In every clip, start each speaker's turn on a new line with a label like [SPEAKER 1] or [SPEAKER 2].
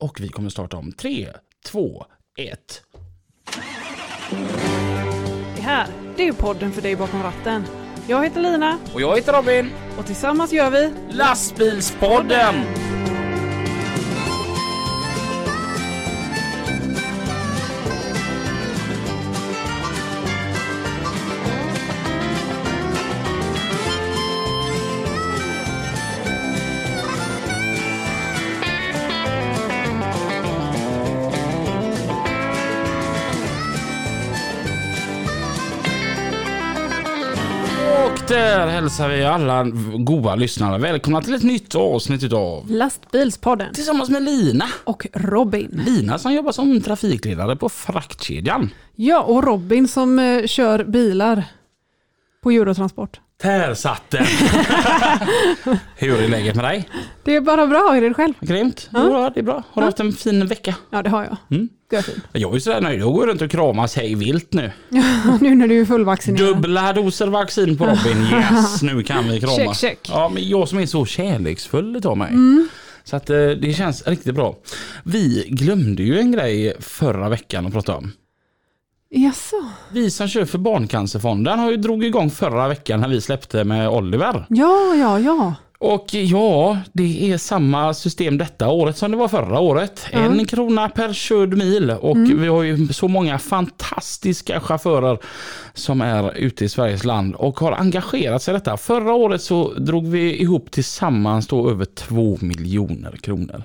[SPEAKER 1] och vi kommer starta om 3, 2, 1.
[SPEAKER 2] Det här, det är podden för dig bakom ratten. Jag heter Lina
[SPEAKER 1] Och jag heter Robin.
[SPEAKER 2] och tillsammans gör vi
[SPEAKER 1] Lastbilspodden! Hälsar vi alla goa lyssnare välkomna till ett nytt avsnitt utav
[SPEAKER 2] Lastbilspodden
[SPEAKER 1] Tillsammans med Lina.
[SPEAKER 2] och Robin.
[SPEAKER 1] Lina som jobbar som trafikledare på fraktkedjan.
[SPEAKER 2] Ja, och Robin som eh, kör bilar på Eurotransport.
[SPEAKER 1] Där satt den! Hur är läget med dig?
[SPEAKER 2] Det är bara bra, är det själv?
[SPEAKER 1] Grymt. Det är bra, det är bra. Har du haft en fin vecka?
[SPEAKER 2] Ja, det har jag.
[SPEAKER 1] Mm.
[SPEAKER 2] Görfin.
[SPEAKER 1] Jag är sådär nöjd. Jag går runt och kramas hej vilt nu.
[SPEAKER 2] nu när du är fullvaccinerad.
[SPEAKER 1] Dubbla doser vaccin på Robin. Yes, nu kan vi krama.
[SPEAKER 2] Check, check.
[SPEAKER 1] Ja, men jag som är så kärleksfull utav mig. Så att eh, det känns riktigt bra. Vi glömde ju en grej förra veckan att prata om.
[SPEAKER 2] Jaså?
[SPEAKER 1] Vi som kör för Barncancerfonden har ju drog igång förra veckan när vi släppte med Oliver.
[SPEAKER 2] Ja, ja, ja.
[SPEAKER 1] Och ja, det är samma system detta året som det var förra året. En krona per körd mil och vi har ju så många fantastiska chaufförer som är ute i Sveriges land och har engagerat sig i detta. Förra året så drog vi ihop tillsammans då över två miljoner kronor.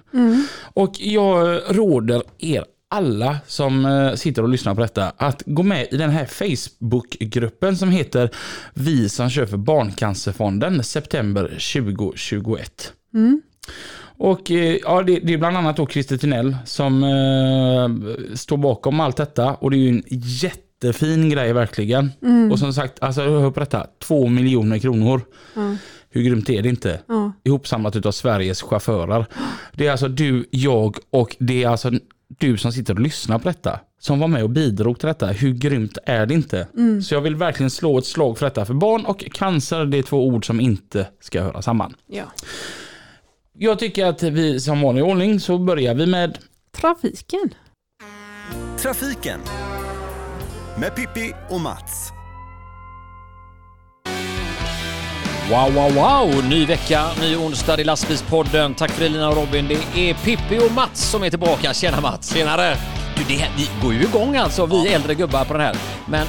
[SPEAKER 1] Och jag råder er alla som eh, sitter och lyssnar på detta att gå med i den här Facebookgruppen som heter Vi som kör för Barncancerfonden september 2021. Och eh, ja, det, det är bland annat då Christer Tinell som eh, står bakom allt detta och det är ju en jättefin grej verkligen. Och som sagt, alltså hör på detta, två miljoner kronor. Hur grymt är det inte?
[SPEAKER 2] Ja.
[SPEAKER 1] Ihopsamlat utav Sveriges chaufförer. Det är alltså du, jag och det är alltså du som sitter och lyssnar på detta. Som var med och bidrog till detta. Hur grymt är det inte? Så jag vill verkligen slå ett slag för detta. För barn och cancer, det är två ord som inte ska höra samman.
[SPEAKER 2] ja.
[SPEAKER 1] Jag tycker att vi som vanlig ordning så börjar vi med
[SPEAKER 2] Trafiken.
[SPEAKER 3] Trafiken med Pippi och Mats.
[SPEAKER 4] Wow, wow, wow! Ny vecka, ny onsdag i Lastbilspodden. Tack för det Lina och Robin. Det är Pippi och Mats som är tillbaka. Tjena Mats! Tjenare! Du, det vi går ju igång alltså, vi äldre gubbar på den här. Men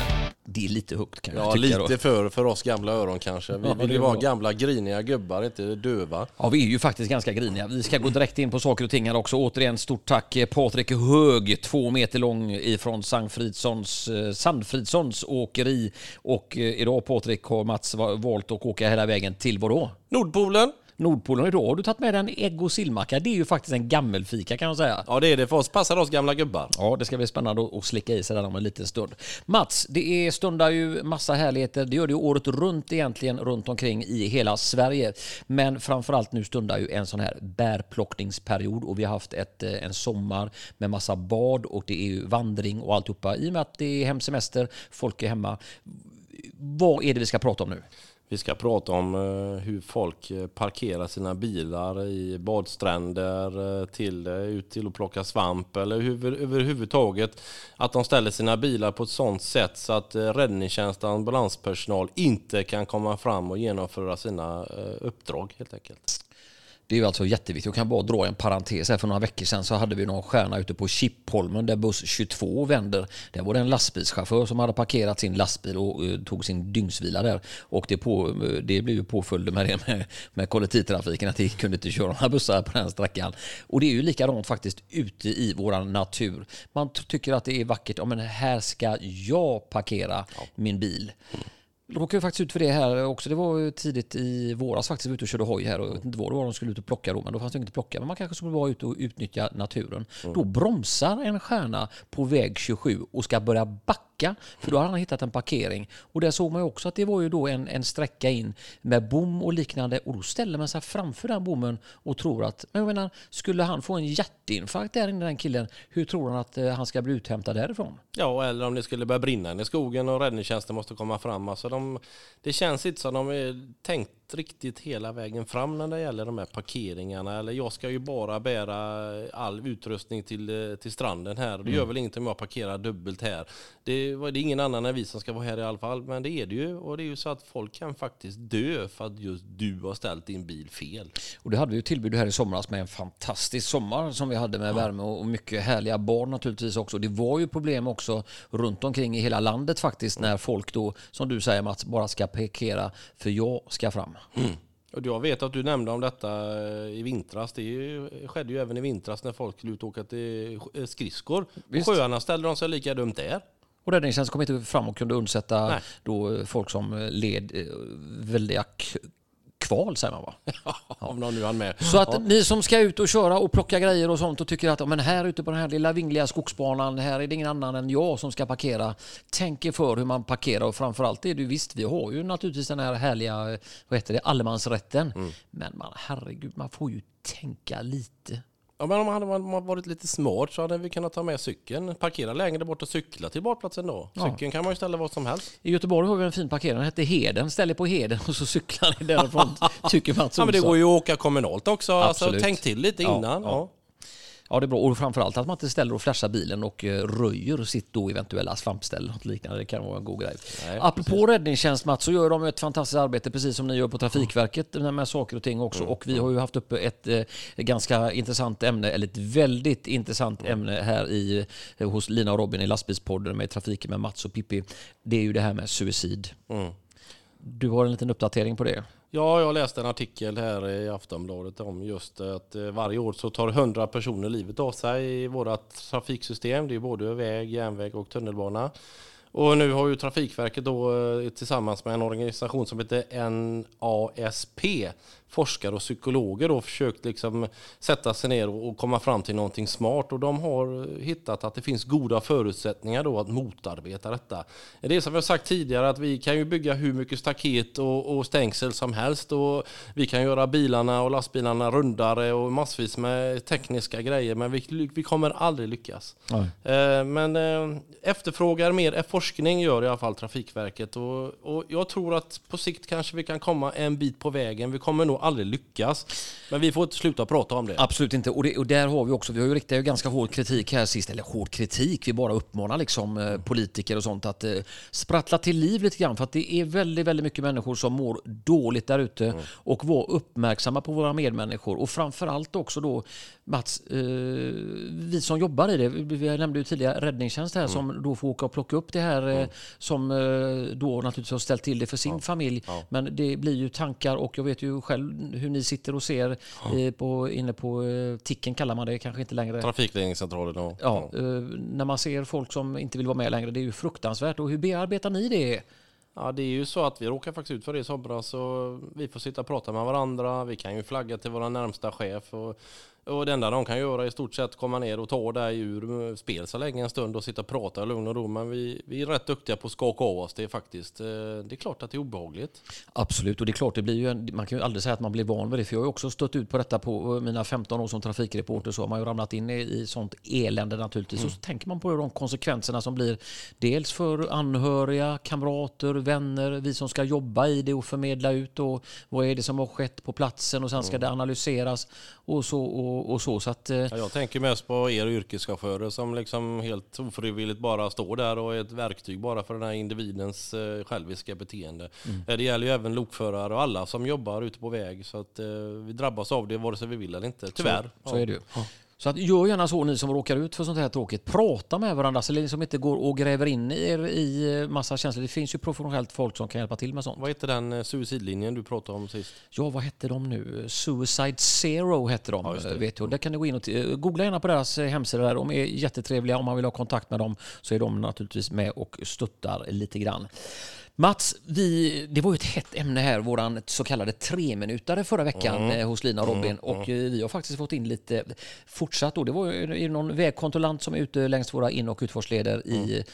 [SPEAKER 4] det är lite högt kan jag
[SPEAKER 5] Ja,
[SPEAKER 4] tycka
[SPEAKER 5] lite
[SPEAKER 4] då.
[SPEAKER 5] för, för oss gamla öron kanske. Vi
[SPEAKER 4] Ja,
[SPEAKER 5] vill
[SPEAKER 4] det
[SPEAKER 5] ju
[SPEAKER 4] är
[SPEAKER 5] vara
[SPEAKER 4] bra.
[SPEAKER 5] gamla griniga gubbar, inte döva.
[SPEAKER 4] Ja, vi är ju faktiskt ganska griniga. Vi ska gå direkt in på saker och ting här också. Återigen, stort tack eh, Patrik Hög, två meter lång ifrån Sandfridssons, eh, Sandfridssons åkeri. Och eh, idag Patrik har Mats va- valt att åka hela vägen till vadå?
[SPEAKER 5] Nordpolen?
[SPEAKER 4] Nordpolen. Idag har du tagit med en ägg och sillmacka. Det är ju faktiskt en gammelfika kan man säga.
[SPEAKER 5] Ja, det är det för oss. Passar oss gamla gubbar.
[SPEAKER 4] Ja, det ska bli spännande att- slicka i sig där om en liten stund. Mats, det är stundar ju massa härligheter. Det gör det ju året runt egentligen runt omkring i hela Sverige. Men framförallt nu stundar ju en sån här bärplockningsperiod och vi har haft ett, eh, en sommar med massa bad och det är ju vandring och alltihopa. I och med att det är hemsemester, folk är hemma. Vad är det vi ska prata om nu?
[SPEAKER 5] Vi ska prata om eh, hur folk eh, parkerar sina bilar i badstränder eh, till, ut till att plocka svamp eller hur, överhuvudtaget att de ställer sina bilar på ett sådant sätt så att räddningstjänst och ambulanspersonal inte kan komma fram och genomföra sina uppdrag helt enkelt.
[SPEAKER 4] Det är ju alltså jätteviktigt. Jag kan bara dra en parentes här. För några veckor sedan så hade vi någon stjärna ute på Chippholmen där buss 22 vänder. Där var det en lastbilschaufför som hade parkerat sin lastbil och eh, tog sin dygnsvila där. Och det, på, eh, det blev ju påföljden med det med, med kollektivtrafiken att det kunde inte köra några bussar på den sträckan. Och det är ju likadant faktiskt ute i våran natur. Man tycker att det är vackert. Ja, men här ska jag parkera min bil. Råkade faktiskt ut för det här också. Det var tidigt i våras faktiskt. Vi var ute och körde hoj här och jag vet inte vad det var de skulle ut och plocka då, men då fanns det inget att plocka. Men man kanske skulle vara ute och utnyttja naturen. Då bromsar en stjärna på väg 27 och ska börja backa, för då hade han hittat en parkering. Och där såg man ju också att det var ju då en, en sträcka in med bom och liknande och då ställer man sig framför den bommen och tror att, men jag menar, skulle han få en hjärtinfarkt där inne den killen, hur tror han att eh, han ska bli uthämtad därifrån?
[SPEAKER 5] Ja, eller om det skulle börja brinna i skogen och räddningstjänsten måste komma fram. Alltså de, det känns inte som de eh, är tänkt riktigt hela vägen fram när det gäller de här parkeringarna. Eller jag ska ju bara bära all utrustning till, eh, till stranden här. Det gör väl inget om jag parkerar dubbelt här. Det, det är ingen annan än vi som ska vara här i alla fall. Men det är det ju. Och det är ju så att folk kan faktiskt dö för att just du har ställt din bil fel.
[SPEAKER 4] Och det hade vi ju tillbud här i somras med en fantastisk sommar som vi hade med värme och mycket härliga barn naturligtvis också. Det var ju problem också runt omkring i hela landet faktiskt när folk då, som du säger Mats, bara ska parkera för jag ska fram.
[SPEAKER 5] Och jag vet att du nämnde om detta eh, i vintras. Det skedde ju även i vintras när folk skulle ut och åka till eh, skridskor.
[SPEAKER 4] Visst.
[SPEAKER 5] sjöarna ställde de sig lika dumt där.
[SPEAKER 4] Och räddningstjänsten kom inte fram och kunde undsätta
[SPEAKER 5] Nej.
[SPEAKER 4] då folk som led eh, väldiga kval säger man va?
[SPEAKER 5] Om någon nu hann med.
[SPEAKER 4] Så att ni som ska ut och köra och plocka grejer och sånt och tycker att "Ja, men här ute på den här lilla vingliga skogsbanan, här är det ingen annan än jag som ska parkera. Tänk er för hur man parkerar och framförallt är det ju visst, vi har ju naturligtvis den här härliga, eh, vad heter det, allemansrätten. Men man, herregud, man får ju tänka lite.
[SPEAKER 5] Ja, men om man hade man- man varit lite smart så hade vi kunnat ta med cykeln. Parkera längre bort och cykla till badplatsen då.
[SPEAKER 4] Ja.
[SPEAKER 5] Cykeln kan man ju ställa vad som helst.
[SPEAKER 4] I Göteborg har vi en fin parkering, den hette Heden. Ställ er på Heden och så cyklar ni därifrån, tycker Mats
[SPEAKER 5] Ja, men det går ju att åka kommunalt också. Alltså,
[SPEAKER 4] Absolut.
[SPEAKER 5] tänk till lite
[SPEAKER 4] Ja,
[SPEAKER 5] innan.
[SPEAKER 4] ja.
[SPEAKER 5] Ja.
[SPEAKER 4] Ja, det är bra. Och framförallt att man inte ställer och flashar bilen och eh, röjer sitt då eventuella svampställ något liknande. Det kan vara en god grej.
[SPEAKER 5] Nej,
[SPEAKER 4] Apropå räddningstjänst Mats, så gör de ett fantastiskt arbete precis som ni gör på Trafikverket med, med saker och ting också.
[SPEAKER 5] Mm.
[SPEAKER 4] Och vi har ju haft uppe ett eh, ganska intressant ämne, eller ett väldigt intressant
[SPEAKER 5] Mm.
[SPEAKER 4] ämne här i, eh, hos Lina och Robin i lastbilspodden med trafiken med Mats och Pippi. Det är ju det här med suicid.
[SPEAKER 5] Mm.
[SPEAKER 4] Du har en liten uppdatering på det.
[SPEAKER 5] Ja, jag läste en artikel här i Aftonbladet om just att eh, varje år så tar 100 personer livet av sig i vårt trafiksystem. Det är både väg, järnväg och tunnelbana. Och nu har ju Trafikverket då eh, tillsammans med en organisation som heter NASP, forskare och psykologer då försökt liksom sätta sig ner och komma fram till någonting smart och de har eh, hittat att det finns goda förutsättningar då att motarbeta detta. Det är som jag sagt tidigare att vi kan ju bygga hur mycket staket och, och stängsel som helst och vi kan göra bilarna och lastbilarna rundare och massvis med tekniska grejer men vi, vi kommer aldrig lyckas. Eh, Men eh, efterfrågar mer forskning gör i alla fall Trafikverket och, och jag tror att på sikt kanske vi kan komma en bit på vägen. Vi kommer nog aldrig lyckas. Men vi får inte sluta prata om det.
[SPEAKER 4] Absolut inte. Och, det, och där har vi också, vi har ju riktat ju ganska hård kritik här sist, eller hård kritik, vi bara uppmanar liksom eh, politiker och sånt att eh, sprattla till liv lite grann. För att det är väldigt, väldigt mycket människor som mår dåligt där ute. Och var uppmärksamma på våra medmänniskor. Och framförallt också då Mats, eh, vi som jobbar i det, vi nämnde ju tidigare räddningstjänst här som då får åka och plocka upp det här eh, som eh, då naturligtvis har ställt till det för sin familj. Men det blir ju tankar och jag vet ju själv hur ni sitter och ser eh, på, inne på eh, ticken kallar man det kanske inte längre.
[SPEAKER 5] Trafikledningscentralen och...
[SPEAKER 4] Ja, eh, när man ser folk som inte vill vara med längre, det är ju fruktansvärt. Och hur bearbetar ni det?
[SPEAKER 5] Ja, det är ju så att vi råkar faktiskt ut för det i somras så vi får sitta och prata med varandra. Vi kan ju flagga till vår närmsta chef och, och det enda de kan göra är i stort sett komma ner och ta det ur spel så länge en stund och sitta och prata i lugn och ro. Men vi, vi är rätt duktiga på att skaka av oss det faktiskt. Eh, Det är klart att det är obehagligt.
[SPEAKER 4] Absolut, och det är klart, det blir ju en, man kan ju aldrig säga att man blir van vid det, för jag har ju också stött ut på detta på mina 15 år som trafikreporter, så har man ju ramlat in i, i sånt elände naturligtvis. Och så tänker man på de konsekvenserna som blir dels för anhöriga, kamrater, vänner, vi som ska jobba i det och förmedla ut och vad är det som har skett på platsen och sen ska det analyseras och så. Och, och så, så att, eh,
[SPEAKER 5] Ja, jag tänker mest på er yrkeschaufförer som liksom helt ofrivilligt bara står där och är ett verktyg bara för den här individens eh, själviska beteende. Eh, Det gäller ju även lokförare och alla som jobbar ute på väg så att vi drabbas av det vare sig vi vill eller inte. Tyvärr.
[SPEAKER 4] Så är det ju. Så att gör gärna så ni som råkar ut för sånt här tråkigt. Prata med varandra så ni som inte går och gräver in er i eh, massa känslor. Det finns ju professionellt folk som kan hjälpa till med sånt.
[SPEAKER 5] Vad heter den eh, suicidlinjen du pratade om sist?
[SPEAKER 4] Ja, vad hette de nu? Suicide Zero hette de.
[SPEAKER 5] Ja, det.
[SPEAKER 4] Vet jag. Där kan ni gå in och eh, googla gärna på deras eh, hemsida. Där. De är jättetrevliga. Om man vill ha kontakt med dem så är de naturligtvis med och stöttar lite grann. Mats, vi, det var ju ett hett ämne här, våran så kallade treminutare förra veckan eh, hos Lina och Robin. Och eh, vi har faktiskt fått in lite fortsatt. Då. Det var ju någon vägkontrollant som är ute längs våra in och utfartsleder i eh,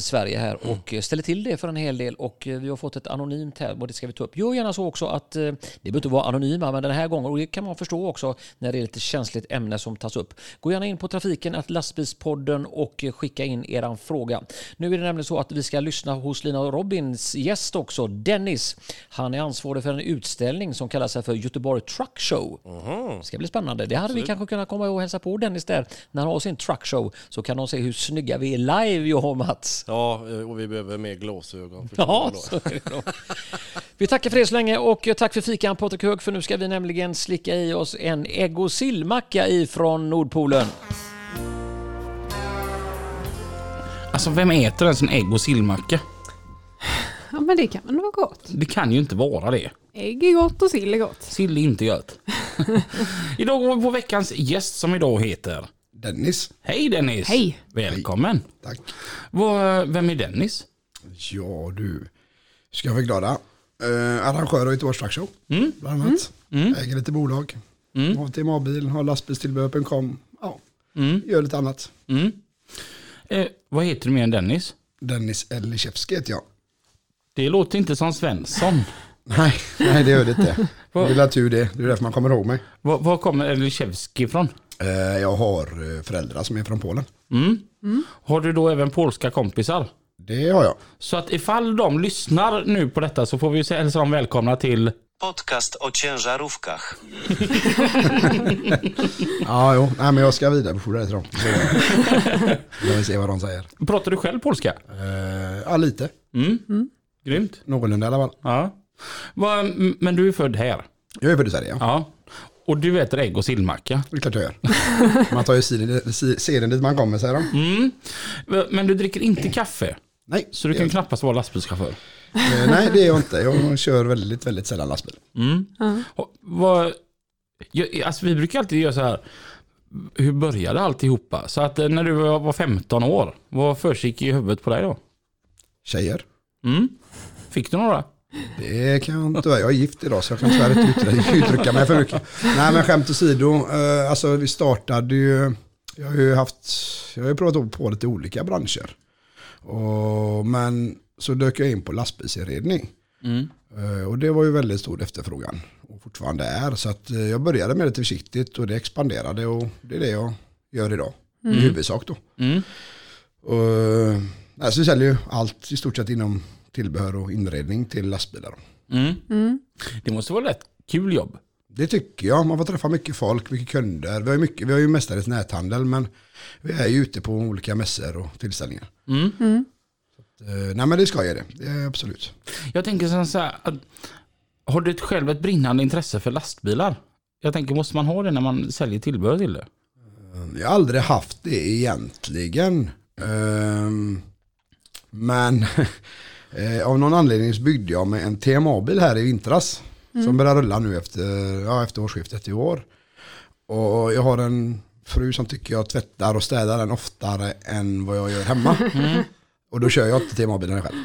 [SPEAKER 4] Sverige här och eh, ställer till det för en hel del. Och eh, vi har fått ett anonymt här och det ska vi ta upp. Gör gärna så också att, eh, det behöver inte vara anonyma, men den här gången, och det kan man förstå också när det är lite känsligt ämne som tas upp. Gå gärna in på trafiken, att lastbilspodden och eh, skicka in eran fråga. Nu är det nämligen så att vi ska lyssna hos Lina och Robin veckans gäst också, Dennis. Han är ansvarig för en utställning som kallar sig för Göteborg Truck Show. Det ska bli spännande. Det hade vi kanske kunnat komma och hälsa på Dennis där när han har sin truck show. Så kan de se hur snygga vi är live, jag och Mats.
[SPEAKER 5] Ja, och vi behöver mer glasögon.
[SPEAKER 4] Ja,
[SPEAKER 5] förstår du då?
[SPEAKER 4] så är det då. Vi tackar för det så länge och tack för fikan Patrik Hög för nu ska vi nämligen slicka i oss en ägg och sillmacka ifrån Nordpolen.
[SPEAKER 1] Alltså vem äter ens en ägg och sillmacka?
[SPEAKER 2] Ja, men det kan väl vara gott.
[SPEAKER 1] Det kan ju inte vara det.
[SPEAKER 2] Ägg är gott och sill är gott.
[SPEAKER 1] Sill är inte gött. idag går vi på veckans gäst som idag heter...
[SPEAKER 6] Dennis.
[SPEAKER 1] Hej Dennis!
[SPEAKER 2] Hej.
[SPEAKER 1] Välkommen!
[SPEAKER 6] Tack.
[SPEAKER 1] Vad- Vem är Dennis?
[SPEAKER 6] Ja du, ska jag förklara. Uh, arrangör av Göteborgs Truck Show, bland annat. Äger lite bolag. Har TMA-bil, har lastbilstillbehör.com. Ja, gör lite annat.
[SPEAKER 1] Mm. Eh, vad heter du mer än Dennis?
[SPEAKER 6] Dennis Eliszewski heter jag.
[SPEAKER 1] Det låter inte som Svensson.
[SPEAKER 6] Nej, nej det gör det inte. Det är tur det. Det är därför man kommer ihåg mig.
[SPEAKER 1] Var, var kommer Eliszewski ifrån?
[SPEAKER 6] Eh, jag har eh, föräldrar som är från Polen.
[SPEAKER 1] Mm. Har du då även polska kompisar?
[SPEAKER 6] Det har jag.
[SPEAKER 1] Så att ifall de lyssnar nu på detta så får vi säga- hälsa dem välkomna till...
[SPEAKER 3] Podcast o ciężarówkach.
[SPEAKER 6] Ja, jo. Nej, men jag ska vidarebefordra det till dem. Jag vill se vad de säger.
[SPEAKER 1] Pratar du själv polska?
[SPEAKER 6] Eh, ja, lite.
[SPEAKER 1] Mm. Grymt.
[SPEAKER 6] Någorlunda i alla fall.
[SPEAKER 1] Ja. Men du är född här?
[SPEAKER 6] Jag är född i Sverige, ja.
[SPEAKER 1] Och du äter ägg och sillmacka?
[SPEAKER 6] Det är klart jag gör. Man tar ju seden- dit man kommer, säger de.
[SPEAKER 1] Mm. Men du dricker inte kaffe?
[SPEAKER 6] Nej,
[SPEAKER 1] Så du kan
[SPEAKER 6] gör
[SPEAKER 1] knappast vara lastbilschaufför?
[SPEAKER 6] Eh, nej, det är jag inte. Jag kör väldigt, väldigt sällan lastbil.
[SPEAKER 1] Mm. Och Vad, jag, alltså vi brukar alltid göra så här. Hur började alltihopa? Så att eh, när du var var 15 år, vad försiggick i huvudet på dig då?
[SPEAKER 6] Tjejer.
[SPEAKER 1] Mm. Fick du några?
[SPEAKER 6] Det kan jag inte. Jag är gift idag så jag kan tyvärr inte uttrycka, mig för mycket. Nej men skämt åsido. Eh, alltså vi startade ju. Jag har ju haft. Jag har ju provat på lite olika branscher. Och, men så dök jag in på lastbilsinredning.
[SPEAKER 1] Mm.
[SPEAKER 6] Eh, Och det var ju väldigt stor efterfrågan. Och fortfarande är. Så att eh, jag började med det lite försiktigt och det expanderade. Och det är det jag gör idag. I huvudsak då.
[SPEAKER 1] Mm.
[SPEAKER 6] Och, alltså vi säljer ju allt i stort sett inom tillbehör och inredning till lastbilar. då.
[SPEAKER 1] Mm. Det måste vara ett kul jobb.
[SPEAKER 6] Det tycker jag. Man får träffa mycket folk, mycket kunder. Vi har ju, mycket, vi har ju mestadels näthandel men vi är ju ute på olika mässor och tillställningar.
[SPEAKER 1] Mm.
[SPEAKER 6] Eh, nej men det ska jag det. det är absolut.
[SPEAKER 1] Jag tänker så här, att, har du ett själv ett brinnande intresse för lastbilar? Jag tänker, måste man ha det när man säljer tillbehör till det?
[SPEAKER 6] Jag har aldrig haft det egentligen. Ehm, men eh, av någon anledning så byggde jag med en TMA-bil här i vintras. Som börjar rulla nu efter, ja, efter årsskiftet i år. Och jag har en fru som tycker jag tvättar och städar den oftare än vad jag gör hemma. Och då kör jag inte TMA-bilen själv.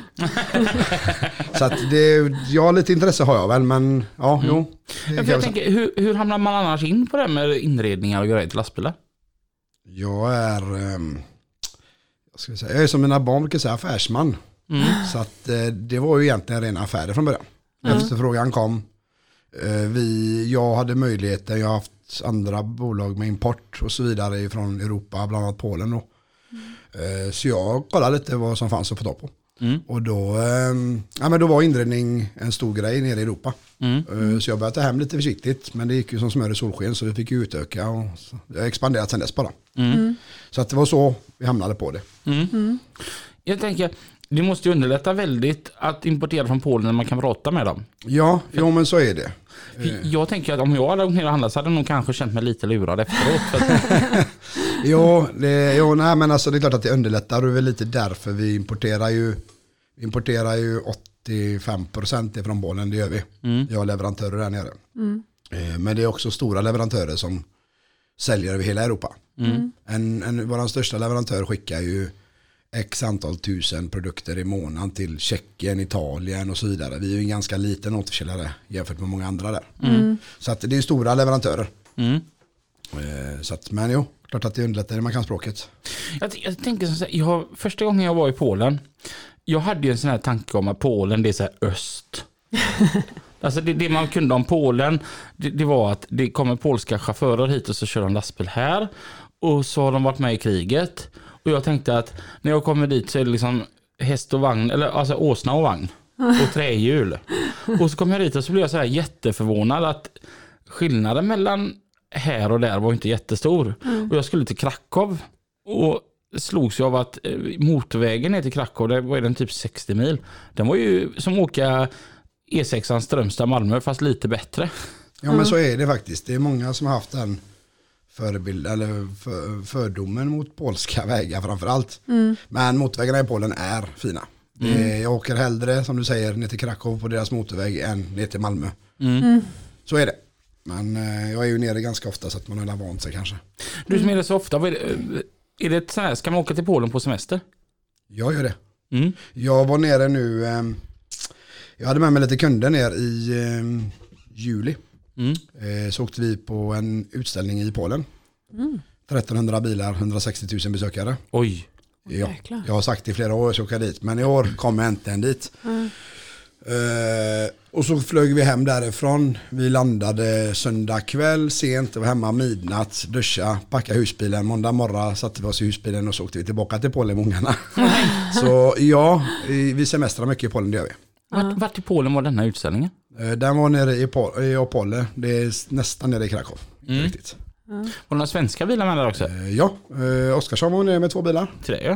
[SPEAKER 6] så att det, ja lite intresse har jag väl men ja, jo. det
[SPEAKER 1] Ja, jag tänker, hur, hur hamnar man annars in på det här med inredningar och grejer till lastbilar?
[SPEAKER 6] Jag är, ehm, jag, ska säga, jag är som mina barn brukar säga, affärsman. Så att eh, det var ju egentligen rena affärer från början. Efterfrågan kom. Eh, vi, jag hade möjligheten, jag har haft andra bolag med import och så vidare från Europa, bland annat Polen då. Eh, så jag kollade lite vad som fanns att få tag på.
[SPEAKER 1] Mm.
[SPEAKER 6] Och då, ehm, ja, men då var inredning en stor grej nere i Europa.
[SPEAKER 1] Mm.
[SPEAKER 6] Så jag började ta hem lite försiktigt. Men det gick ju som smör i solsken så vi fick ju utöka. Och det har expanderat sedan dess bara.
[SPEAKER 1] Mm.
[SPEAKER 6] Så att det var så vi hamnade på det.
[SPEAKER 1] Mm. Jag tänker, det måste ju underlätta väldigt att importera från Polen när man kan prata med dem.
[SPEAKER 6] Ja, jo men så är det.
[SPEAKER 1] För Jag tänker att om jag hade åkt ner och handlat så hade jag nog kanske känt mig lite lurad efteråt. För att,
[SPEAKER 6] Jo, det, jo nej, men alltså det är klart att det underlättar och det är väl lite därför vi importerar ju, vi importerar ju 85% ifrån Polen, det gör vi. Jag har leverantörer där nere. Eh, Men det är också stora leverantörer som säljer över hela Europa. En, en, vår största leverantör skickar ju x antal tusen produkter i månaden till Tjeckien, Italien och så vidare. Vi är ju en ganska liten återförsäljare jämfört med många andra där. Så att det är stora leverantörer.
[SPEAKER 1] mm.
[SPEAKER 6] Eh, Så att, men jo, klart att det underlättar när man kan språket.
[SPEAKER 1] jag, jag tänker så här, jag, första gången jag var i Polen, jag hade ju en sån här tanke om att Polen det är så här öst. Alltså det, det man kunde om Polen, det, det var att det kommer polska chaufförer hit och så kör de lastbil här. Och så har de varit med i kriget. Och jag tänkte att när jag kommer dit så är det liksom häst och vagn, eller alltså åsna och vagn. och trähjul. Och så kom jag dit och så blev jag så här jätteförvånad att skillnaden mellan här och där var inte jättestor. Och jag skulle till Krakow och slogs jag av att eh, motorvägen ner till Krakow, det var den typ 60 mil. Den var ju som åka E6 Strömstad-Malmö fast lite bättre.
[SPEAKER 6] Ja men så är det faktiskt. Det är många som har haft den förebild, eller för, fördomen mot polska vägar framförallt. Men motorvägarna i Polen är fina. Det, jag åker hellre som du säger ner till Krakow på deras motorväg än ner till Malmö. Så är det. Men eh, jag är ju nere ganska ofta så att man har vant sig kanske.
[SPEAKER 1] Du som är det så ofta, vad är det, eh, är det så här, ska man åka till Polen på semester?
[SPEAKER 6] Jag gör det.
[SPEAKER 1] Mm.
[SPEAKER 6] Jag var nere nu, eh, jag hade med mig lite kunder ner i eh, juli.
[SPEAKER 1] Mm.
[SPEAKER 6] Eh, så åkte vi på en utställning i Polen. 1300 bilar, 160 000 besökare.
[SPEAKER 1] Oj.
[SPEAKER 6] Ja, jag har sagt i flera år att jag ska åka dit, men i år kommer jag äntligen dit. Eh, och så flög vi hem därifrån. Vi landade söndag kväll sent, var hemma midnatt, duscha, packa husbilen. Måndag morgon satte vi oss i husbilen och så åkte vi tillbaka till Polen med ungarna. så ja, vi semestrar mycket i Polen, det gör vi.
[SPEAKER 1] Vart, vart i Polen var denna utställningen?
[SPEAKER 6] Eh, Den var nere i, Pol- i Opole, det är nästan nere i Krakow.
[SPEAKER 1] Mm.
[SPEAKER 6] Riktigt.
[SPEAKER 1] Var det några svenska bilar med där också?
[SPEAKER 6] Eh, Ja, eh, Oskarsson var nere med två bilar.
[SPEAKER 1] Det ja.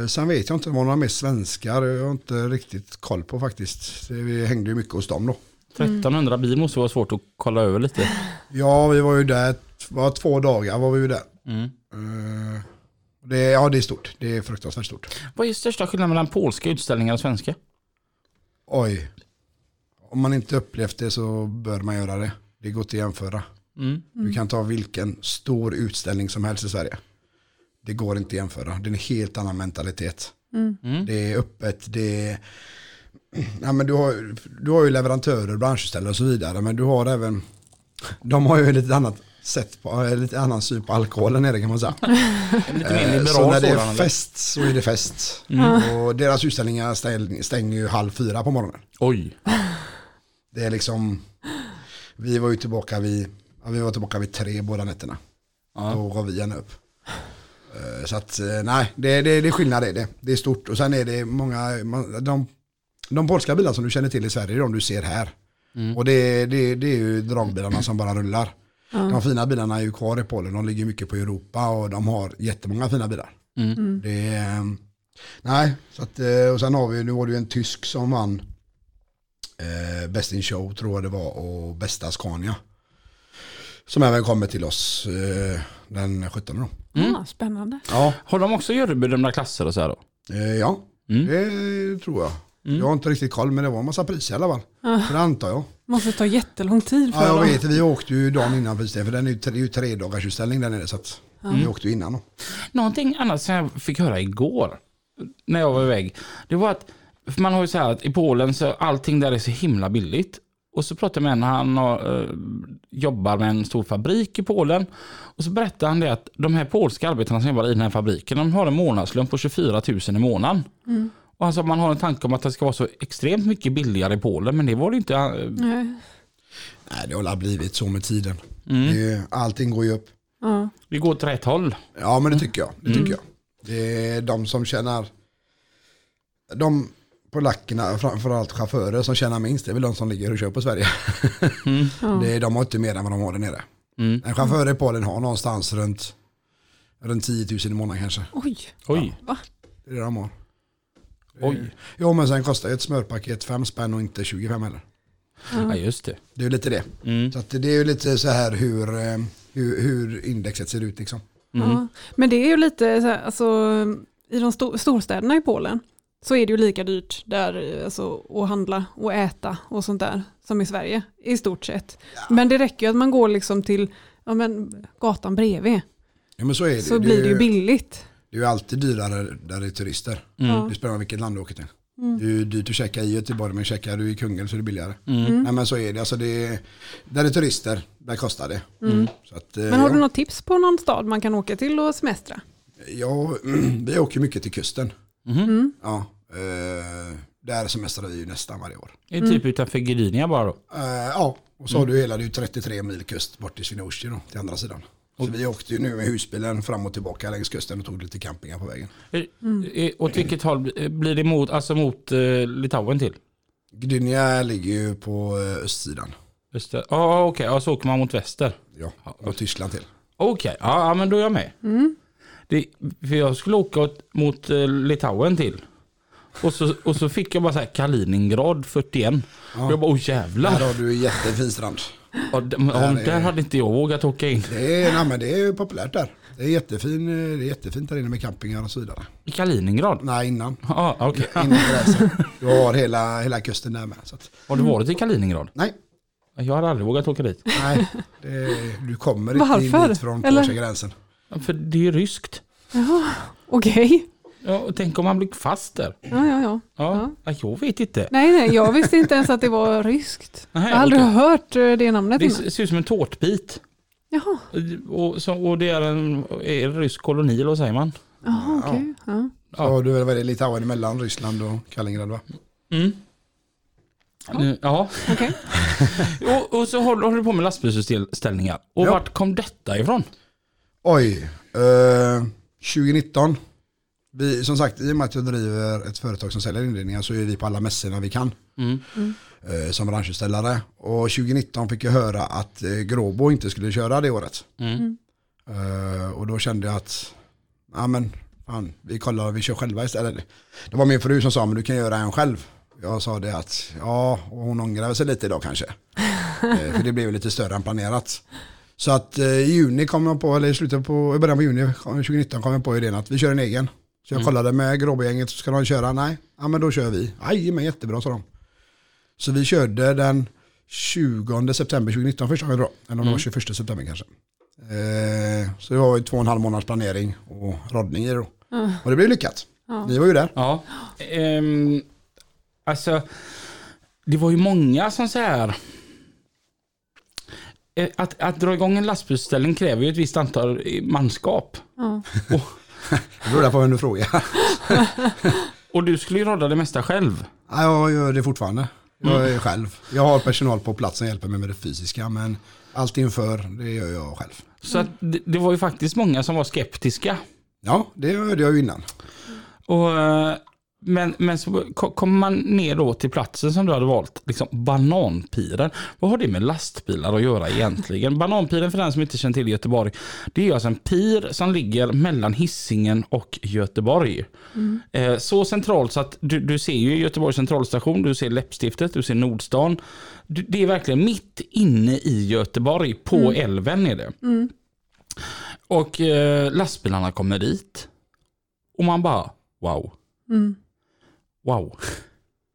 [SPEAKER 6] Eh, Sen vet jag inte om det var några mer svenskar, jag har inte riktigt koll på faktiskt. Det- Vi hängde ju mycket hos dem då.
[SPEAKER 1] 1300 bil måste vara svårt att kolla över lite.
[SPEAKER 6] Ja, vi var ju där, var två dagar var vi ju där.
[SPEAKER 1] Mm.
[SPEAKER 6] Det, ja, det är stort. Det är fruktansvärt stort.
[SPEAKER 1] Vad är största skillnaden mellan polska utställningar och svenska?
[SPEAKER 6] Oj. Om man inte upplevt det så bör man göra det. Det går inte att jämföra.
[SPEAKER 1] Mm.
[SPEAKER 6] Du kan ta vilken stor utställning som helst i Sverige. Det går inte att jämföra. Det är en helt annan mentalitet.
[SPEAKER 1] Mm.
[SPEAKER 6] Det är öppet, det är... Ja, men du, har, du har ju leverantörer, branschställare och så vidare. Men du har även... De har ju lite annat sätt på, eh, lite annan syn på alkoholen nere kan man säga.
[SPEAKER 1] Lite
[SPEAKER 6] Eh, Så när det är fest så är det fest. Och deras utställningar stäng, stänger ju halv fyra på morgonen.
[SPEAKER 1] Oj.
[SPEAKER 6] Det är liksom, vi var ju tillbaka vid, ja, vi var tillbaka vid tre båda nätterna.
[SPEAKER 1] Ja.
[SPEAKER 6] Då gav vi gärna upp. Eh, Så att nej, det, det, det är skillnad i det. Det är stort och sen är det många, de, de polska bilar som du känner till i Sverige är de du ser här. Och det, det, det är ju dragbilarna som bara rullar. De fina bilarna är ju kvar i Polen, de ligger mycket på Europa och de har jättemånga fina bilar.
[SPEAKER 1] Mm.
[SPEAKER 6] Det är, eh, nej, så att, eh, och sen har vi, nu var det ju en tysk som vann eh, Best in Show tror jag det var och Bästa Scania. Som även kommer till oss eh, den 17 då.
[SPEAKER 2] Ah, spännande.
[SPEAKER 6] Ja,
[SPEAKER 1] Har de också jurybedömda klasser och så här då?
[SPEAKER 6] eh, ja
[SPEAKER 1] Mm.
[SPEAKER 6] det tror jag. Jag har inte riktigt koll men det var en massa priser i alla fall. Så det antar jag.
[SPEAKER 2] Måste ta jättelång tid för
[SPEAKER 6] Ja, jag
[SPEAKER 2] dem.
[SPEAKER 6] vet, vi åkte ju dagen innan precis det, för den är ju, det är ju tre dagars utställning där nere så att vi åkte ju innan då.
[SPEAKER 1] Någonting annat som jag fick höra igår när jag var iväg. Det var att för man har ju så här att i Polen så allting där är så himla billigt. Och så pratade jag med en, han har, eh, jobbar med en stor fabrik i Polen. Och så berättade han det att de här polska arbetarna som jobbar i den här fabriken, de har en månadslön på 24 000 i månaden. Och att man har en tanke om att det ska vara så extremt mycket billigare i Polen, men det var det inte. eh,
[SPEAKER 2] Nej.
[SPEAKER 6] Nej, det har väl blivit så med tiden.
[SPEAKER 1] Mm.
[SPEAKER 6] Det allting går ju upp.
[SPEAKER 2] Ja.
[SPEAKER 1] Vi går åt rätt håll.
[SPEAKER 6] Ja, men det tycker jag. Det tycker jag. Det är de som tjänar, de polackerna, framförallt chaufförer som tjänar minst, det är väl de som ligger och kör på Sverige. det är, de har inte mer än vad de har där nere.
[SPEAKER 1] Mm.
[SPEAKER 6] En chaufför i Polen har någonstans runt, runt 10 000 i månaden kanske.
[SPEAKER 2] Oj,
[SPEAKER 1] Oj,
[SPEAKER 2] va?
[SPEAKER 6] Det är det de har.
[SPEAKER 1] Oj.
[SPEAKER 6] Jo, men sen kostar ju ett smörpaket 5 spänn och inte 25 heller.
[SPEAKER 1] Ja, just det.
[SPEAKER 6] Det är ju lite det.
[SPEAKER 1] Mm.
[SPEAKER 6] Så att det är ju lite så här hur, eh, hur, hur indexet ser ut liksom.
[SPEAKER 2] Ja. Men det är ju lite så här, alltså, i de sto- storstäderna i Polen så är det ju lika dyrt där alltså, att handla och äta och sånt där som i Sverige i stort sett. Men det räcker ju att man går liksom till ja, men, gatan bredvid
[SPEAKER 6] Ja, men så är det.
[SPEAKER 2] så
[SPEAKER 6] det,
[SPEAKER 2] blir det ju billigt.
[SPEAKER 6] Det är ju alltid dyrare där det är turister.
[SPEAKER 2] Ja.
[SPEAKER 6] Det spelar vilket land du åker till. Det är ju dyrt att käka i Göteborg men käkar du i Kungälv så är det billigare.
[SPEAKER 1] Mm.
[SPEAKER 6] Nej men så är det. Alltså det är, där det är turister, där kostar det. Så att, eh,
[SPEAKER 2] Men har
[SPEAKER 6] ja,
[SPEAKER 2] du något tips på någon stad man kan åka till och semestra?
[SPEAKER 6] ja, vi åker mycket till kusten.
[SPEAKER 1] Mhm.
[SPEAKER 6] Ja, eh, där semestrar vi ju nästan varje år.
[SPEAKER 1] Det är typ utanför Gdynia bara då.
[SPEAKER 6] Eh, ja, och så har du hela det är ju 33 mil kust bort till Swinoujscie då, till andra sidan. Så vi åkte ju nu med husbilen fram och tillbaka längs kusten och tog lite campingar på vägen.
[SPEAKER 1] Eh, Åt vilket håll bli- blir det mot, alltså mot eh, Litauen till?
[SPEAKER 6] Gdynia ligger ju på eh, östsidan.
[SPEAKER 1] Öster? Ja okej, ja, så åker man mot väster.
[SPEAKER 6] Ja, och Tyskland till.
[SPEAKER 1] Okej, ja, ja men då är jag med. Det, för jag skulle åka åt, mot eh, Litauen till. Och så, och så fick jag bara så här Kaliningrad 41. Och jag bara, åh
[SPEAKER 6] Här
[SPEAKER 1] jävlar.
[SPEAKER 6] har du en jättefin strand.
[SPEAKER 1] Ja, om,
[SPEAKER 6] är-
[SPEAKER 1] där hade inte jag vågat åka in.
[SPEAKER 6] Det är, nej, men det är ju populärt där. Det är, jättefin, eh, det är jättefint där inne med campingar och så vidare.
[SPEAKER 1] I Kaliningrad?
[SPEAKER 6] Nej, innan.
[SPEAKER 1] Ja, okej.
[SPEAKER 6] Innan gränsen. Du har hela, hela kusten där med. Så att,
[SPEAKER 1] Har du varit i Kaliningrad?
[SPEAKER 6] nej,
[SPEAKER 1] Jag hade aldrig vågat åka dit.
[SPEAKER 6] nej det, du kommer inte in dit från polska gränsen.
[SPEAKER 1] För det är ju ryskt.
[SPEAKER 2] Okej.
[SPEAKER 1] Ja, och tänk om man blir fast där.
[SPEAKER 2] Ja, ja, ja.
[SPEAKER 1] Ja, ja. Jag vet inte.
[SPEAKER 2] Nej, nej, jag visste inte ens att det var ryskt.
[SPEAKER 1] Nej,
[SPEAKER 2] jag har aldrig
[SPEAKER 1] okej.
[SPEAKER 2] hört eh, det namnet.
[SPEAKER 1] Det
[SPEAKER 2] innan.
[SPEAKER 1] ser ut som en tårtbit.
[SPEAKER 2] Jaha,
[SPEAKER 1] Och, så, och det är en, är en rysk koloni, eller vad säger man?
[SPEAKER 2] Jaha okej. Ja.
[SPEAKER 6] Så du är väl Litauen mellan Ryssland och Kaliningrad va?
[SPEAKER 1] Mm. Nu- Ja.
[SPEAKER 2] Okej.
[SPEAKER 1] Och, och så håller, håller du på med lastbilsutställningar. Och
[SPEAKER 6] Ja.
[SPEAKER 1] vart kom detta ifrån?
[SPEAKER 6] Oj, eh, 2019. Vi, som sagt, i och med att jag driver ett företag som säljer inredningar så är vi på alla mässorna vi kan.
[SPEAKER 1] Mm.
[SPEAKER 6] eh, som branschutställare. Och 2019 fick jag höra att eh, Gråbo inte skulle köra det året.
[SPEAKER 1] Mm.
[SPEAKER 6] Eh, och då kände jag att, ja men, fan, vi kollar, vi kör själva istället. Det var min fru som sa, men du kan göra en själv. Jag sa det att, ja, och hon ångrar sig lite idag kanske. Eh, för det blev lite större än planerat. Så att eh, i juni kom jag på, eller i slutet på, i början på juni 2019 kom jag på idén att vi kör en egen. Så jag kollade med Gråbogänget, ska de köra? Nej, ja men då kör vi. Aj, men jättebra sa de. Så vi körde den 20 september 2019 första gången då. Eller om det var 21 september kanske. Eh, så det var ju två och en halv månads planering och roddning i det då. Och det blev lyckat. Ni var ju där.
[SPEAKER 1] Ja. Ehm, alltså, det var ju många som så här... Eh, Att, att dra igång en lastbilsställning kräver ju ett visst antal manskap.
[SPEAKER 2] Ja.
[SPEAKER 6] Det beror på vem du frågar.
[SPEAKER 1] Och du skulle ju rodda det mesta själv.
[SPEAKER 6] Ja, jag gör det fortfarande. Jag är själv. Jag har personal på plats som hjälper mig med det fysiska. Men allt inför, det gör jag själv.
[SPEAKER 1] Så att det, det var ju faktiskt många som var skeptiska.
[SPEAKER 6] Ja, det hörde jag ju innan.
[SPEAKER 1] Och, eh, men, men så ko- kommer man ner då till platsen som du hade valt, liksom bananpiren. Vad har det med lastbilar att göra egentligen? bananpiren för den som inte känner till Göteborg, det är alltså en pir som ligger mellan Hisingen och Göteborg. Eh, så centralt så att du, du ser ju Göteborgs centralstation, du ser Läppstiftet, du ser Nordstan. Du, det är verkligen mitt inne i Göteborg, på älven är det. Och eh, lastbilarna kommer dit. Och man bara, wow.
[SPEAKER 2] Mm.
[SPEAKER 1] Wow.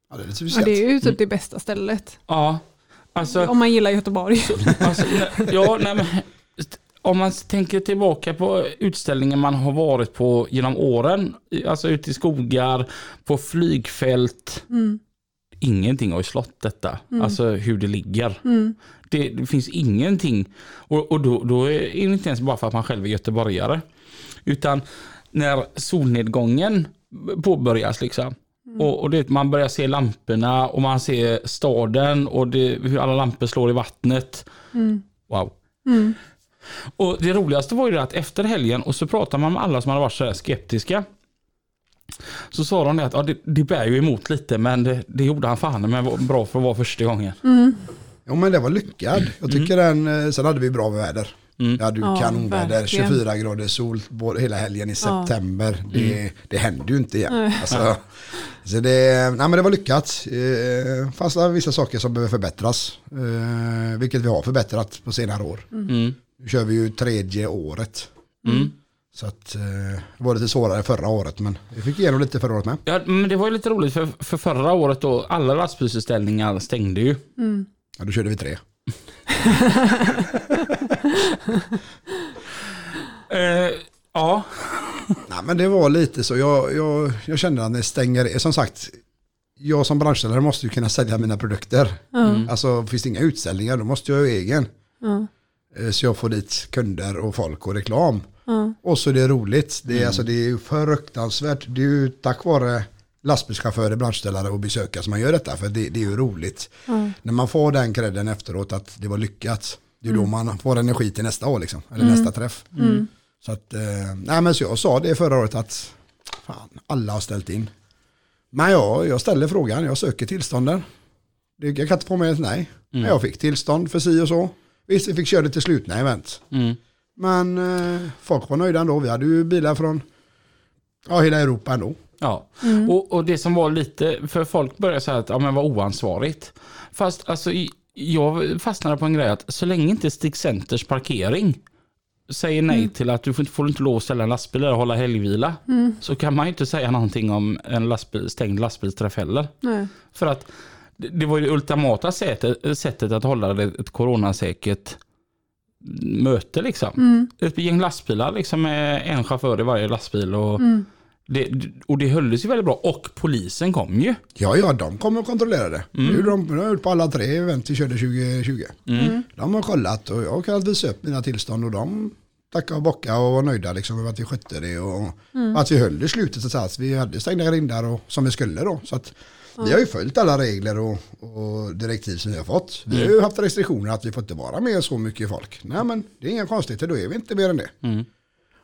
[SPEAKER 6] Ja, det är
[SPEAKER 2] Ja, det är ju typ det bästa stället.
[SPEAKER 1] Ja, alltså,
[SPEAKER 2] Om man gillar Göteborg.
[SPEAKER 1] alltså ja, nej, men, om man tänker tillbaka på utställningar man har varit på genom åren, alltså ute i skogar, på flygfält.
[SPEAKER 2] Mm.
[SPEAKER 1] Ingenting har ju slått detta, alltså hur det ligger.
[SPEAKER 2] Mm.
[SPEAKER 1] Det, det finns ingenting, och, och då, då är det inte ens bara för att man själv är göteborgare. Utan när solnedgången påbörjas liksom. Och, och det, man börjar se lamporna och man ser staden och det, hur alla lampor slår i vattnet. Wow.
[SPEAKER 2] Mm.
[SPEAKER 1] Och det roligaste var ju att efter helgen och så pratade man med alla som hade varit så här skeptiska. Så sa de att ja, det, det bär ju emot lite men det, det gjorde han fan men var bra för att vara första gången.
[SPEAKER 6] Ja men det var lyckad. Jag tycker den, eh, sen hade vi bra väder.
[SPEAKER 1] Mm.
[SPEAKER 6] Ja du
[SPEAKER 2] Ja,
[SPEAKER 6] kanonväder,
[SPEAKER 2] verkligen.
[SPEAKER 6] 24 grader sol hela helgen i
[SPEAKER 2] Ja.
[SPEAKER 6] september. Det, det händer ju inte igen. Alltså, så det, nej, men det var lyckat. Eh, fast det är vissa saker som behöver förbättras. Eh, vilket vi har förbättrat på senare år.
[SPEAKER 1] Mm.
[SPEAKER 6] Nu kör vi ju tredje året.
[SPEAKER 1] Mm.
[SPEAKER 6] Så att, eh, det var lite svårare förra året men vi fick igenom lite förra året med.
[SPEAKER 1] Ja, men det var ju lite roligt för, för förra året då, alla lastbilsutställningar stängde ju.
[SPEAKER 6] Ja, då körde vi tre.
[SPEAKER 1] Eh, ja,
[SPEAKER 6] Nej, men det var lite så. Jag, jag, jag kände att det stänger. Som sagt, jag som branschställare måste ju kunna sälja mina produkter. Alltså finns det inga utställningar då måste jag ha egen. Eh, Så jag får dit kunder och folk och reklam.
[SPEAKER 2] Ja.
[SPEAKER 6] Och så är det roligt. Det är, alltså, det är ju fruktansvärt. Det är ju tack vare lastbilschaufförer, branschställare och besökare som man gör detta. För det, det är ju roligt.
[SPEAKER 2] Ja.
[SPEAKER 6] När man får den credden efteråt att det var lyckat. Det är då man får energi till nästa år liksom, eller nästa träff. Så att, eh, nej men så jag sa det förra året att fan, alla har ställt in. Men jag, jag ställer frågan, jag söker tillstånden. Jag kan inte få med ett nej. Men jag fick tillstånd för si och så. Visst, vi fick köra det till slutna event.
[SPEAKER 1] Mm.
[SPEAKER 6] Men eh, folk var nöjda ändå. Vi hade ju bilar från ja, hela Europa ändå.
[SPEAKER 1] Ja, och, och det som var lite, för folk började säga att ja, men vad oansvarigt. Fast alltså, jag fastnade på en grej att så länge inte Stig Centers parkering säger nej till att du får inte, får inte lov att ställa en lastbil eller hålla helgvila. Så kan man ju inte säga någonting om en lastbil, stängd lastbilsträff heller.
[SPEAKER 2] Nej.
[SPEAKER 1] För att det, var ju det ultimata sättet, sättet att hålla ett coronasäkert möte liksom. Ett gäng lastbilar liksom med en chaufför i varje lastbil. Och, det, och det hölldes ju väldigt bra. Och polisen kom ju.
[SPEAKER 6] Ja, ja, de kommer och kontrollerade. Det
[SPEAKER 1] Mm.
[SPEAKER 6] gjorde de, de har gjort på alla tre event vi körde 2020.
[SPEAKER 1] Mm.
[SPEAKER 6] De har kollat och jag har kunnat visa upp mina tillstånd och de tackade och bockade och var nöjda liksom över att vi skötte det och att vi höll det slutet så att Vi hade stängda grindar och, som vi skulle då. Så att vi har ju följt alla regler och, och direktiv som vi har fått. Vi har ju haft restriktioner att vi får inte vara med så mycket folk. Nej men det är inga konstigheter, då är vi inte mer än det.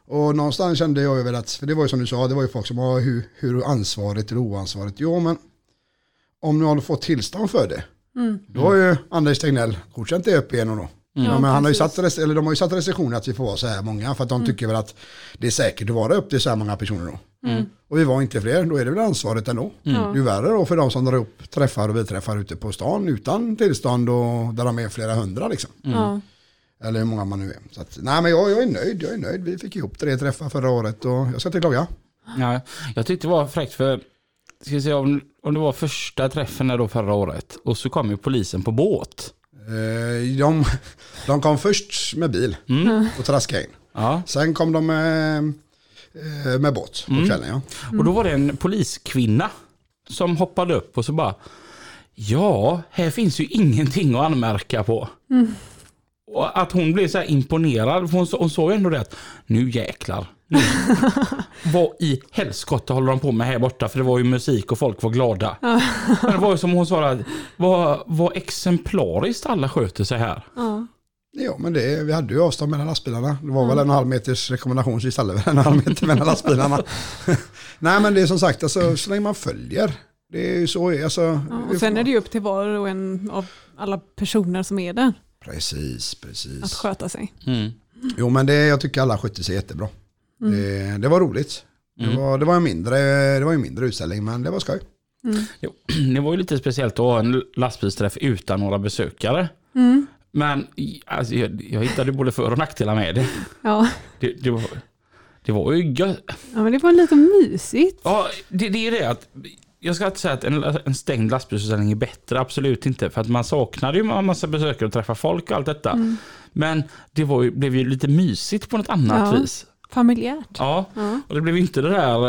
[SPEAKER 6] Och någonstans kände jag väl att, för det var ju som du sa, det var ju folk som var hur, hur ansvarigt eller oansvarigt. Jo men om nu har fått tillstånd för det, då har ju Anders Tegnell godkänt det upp igen och då. Ja, men han har ju satt, eller de har ju satt restriktioner att vi får vara så här många för att de tycker väl att det är säkert att vara upp till så här många personer då. Och vi var inte fler, då är det väl ansvaret ändå. Det är värre då för de som drar upp träffar och vi träffar ute på stan utan tillstånd och där de är flera hundra liksom.
[SPEAKER 2] Ja.
[SPEAKER 6] Eller hur många man nu är. Så att, nej men jag, jag är nöjd, jag är nöjd. Vi fick ihop tre träffar förra året och jag ska inte klaga.
[SPEAKER 1] Ja, jag tyckte det var fräckt för, ska säga, om, om det var första träffen där då förra året och så kom ju polisen på båt.
[SPEAKER 6] Eh, De, de kom först med bil och traskade in.
[SPEAKER 1] Ja.
[SPEAKER 6] Sen kom de med, eh, med båt på kvällen. Ja.
[SPEAKER 1] Och då var det en poliskvinna som hoppade upp och så bara Ja, här finns ju ingenting att anmärka på. Och att hon blev så här imponerad, för hon, så- hon såg ju ändå det att nu jäklar. Nu. Vad i helskotta håller de på med här borta? För det var ju musik och folk var glada. Men det var ju som hon sa, att vad, vad exemplariskt alla sköter sig här.
[SPEAKER 2] Ja.
[SPEAKER 6] Ja, men det, vi hade ju avstånd mellan lastbilarna. Det var väl en halv meters rekommendation så vi ställde väl en halv meter mellan lastbilarna. Nej, men det är som sagt, alltså, så länge man följer. Det är ju så, alltså.
[SPEAKER 2] Ja, och sen är det ju upp till var och en av alla personer som är där
[SPEAKER 6] Precis,
[SPEAKER 2] att
[SPEAKER 6] precis.
[SPEAKER 2] sköta sig.
[SPEAKER 1] Mm.
[SPEAKER 6] Jo, men det, jag tycker alla skötte sig jättebra. Det, det var roligt. Det, var, det, var en mindre, det var en mindre utställning, men det var skoj.
[SPEAKER 1] Jo, det var ju lite speciellt att ha en lastbilsträff utan några besökare. Men alltså, jag, jag hittade både för och nackdelar med det.
[SPEAKER 2] Ja.
[SPEAKER 1] Det, det, var, det var ju gött.
[SPEAKER 2] ja, men det var lite mysigt.
[SPEAKER 1] Ja, det, det är det att jag ska inte säga att en, en stängd lastbilsförsäljning är bättre, absolut inte. För att man saknade ju en massa besökare och träffa folk och allt detta. Men det var ju, blev ju lite mysigt på något annat
[SPEAKER 2] Ja.
[SPEAKER 1] vis.
[SPEAKER 2] Familjärt.
[SPEAKER 1] Ja,
[SPEAKER 2] Ja.
[SPEAKER 1] och det blev inte det där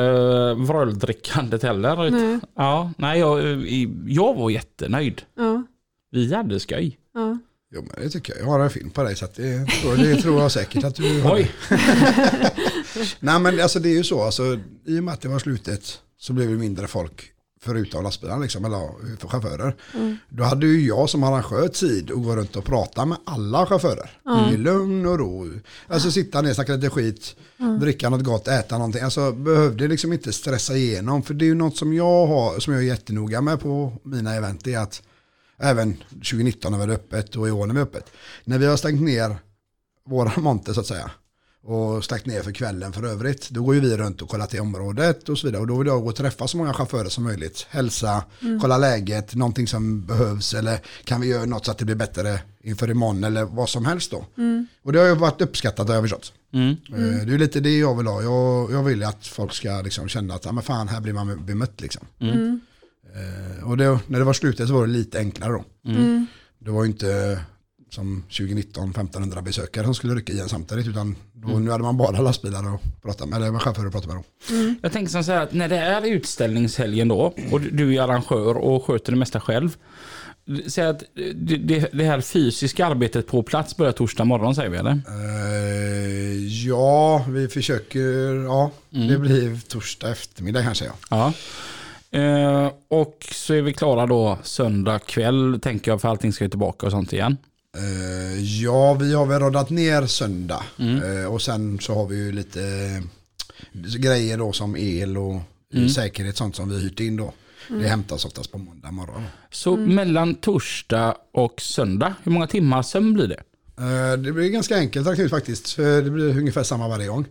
[SPEAKER 1] uh, vröldrickandet heller.
[SPEAKER 2] Nej.
[SPEAKER 1] Ja, nej, jag, eh, jag var jättenöjd.
[SPEAKER 2] Ja.
[SPEAKER 1] Vi hade skoj.
[SPEAKER 2] Ja.
[SPEAKER 6] Jo, men det tycker jag. Jag har en film på dig så att det, tror- det tror jag säkert att du har.
[SPEAKER 1] Oj.
[SPEAKER 6] Nej men alltså det är ju så, alltså, i och med att det var slutet så blev det mindre folk förutom lastbilarna, liksom, eller för chaufförer. Då hade ju jag som arrangör tid att gå runt och prata med alla chaufförer. I lugn och ro. Alltså sitta ner, snacka lite skit, dricka något gott, äta någonting. Alltså behövde liksom inte stressa igenom. För det är ju något som jag har, som jag är jättenoga med på mina event, är att även 2019 när vi är öppet och i år när vi är öppet. När vi har stängt ner våra monter så att säga och stängt ner för kvällen för övrigt. Då går ju vi runt och kollar till området och så vidare. Och då vill jag gå och träffa så många chaufförer som möjligt. Hälsa, kolla läget, någonting som behövs eller kan vi göra något så att det blir bättre inför imorgon eller vad som helst då. Och det har ju varit uppskattat har jag förstått.
[SPEAKER 1] Mm.
[SPEAKER 6] Eh, Det är lite det jag vill ha. Jag, jag vill att folk ska liksom känna att ja, men fan, här blir man bemött. Liksom. Eh, Och det, när det var slutet så var det lite enklare då. Det var ju inte som 2019 1500 besökare som skulle rycka i en samtidigt utan då, nu hade man bara lastbilar och prata med, eller chaufförer att prata med. Då.
[SPEAKER 1] Jag tänker som så här att när det är utställningshelgen då och du- är arrangör och sköter det mesta själv. Säg att det, det, här fysiska arbetet på plats börjar torsdag morgon säger vi eller?
[SPEAKER 6] Eh, ja, vi försöker, ja, det blir torsdag eftermiddag kanske ja.
[SPEAKER 1] Ja. Eh, och så är vi klara då söndag kväll tänker jag för allting ska tillbaka och sånt igen.
[SPEAKER 6] Eh, ja, vi har väl roddat ner söndag. Eh, och sen så har vi ju lite eh, grejer då som el och säkerhet, sånt som vi hyrt in då. Det hämtas oftast på måndag morgon.
[SPEAKER 1] Så mellan torsdag och söndag, hur många timmar sömn blir det?
[SPEAKER 6] Det blir ganska enkelt faktiskt. Det blir ungefär samma varje gång.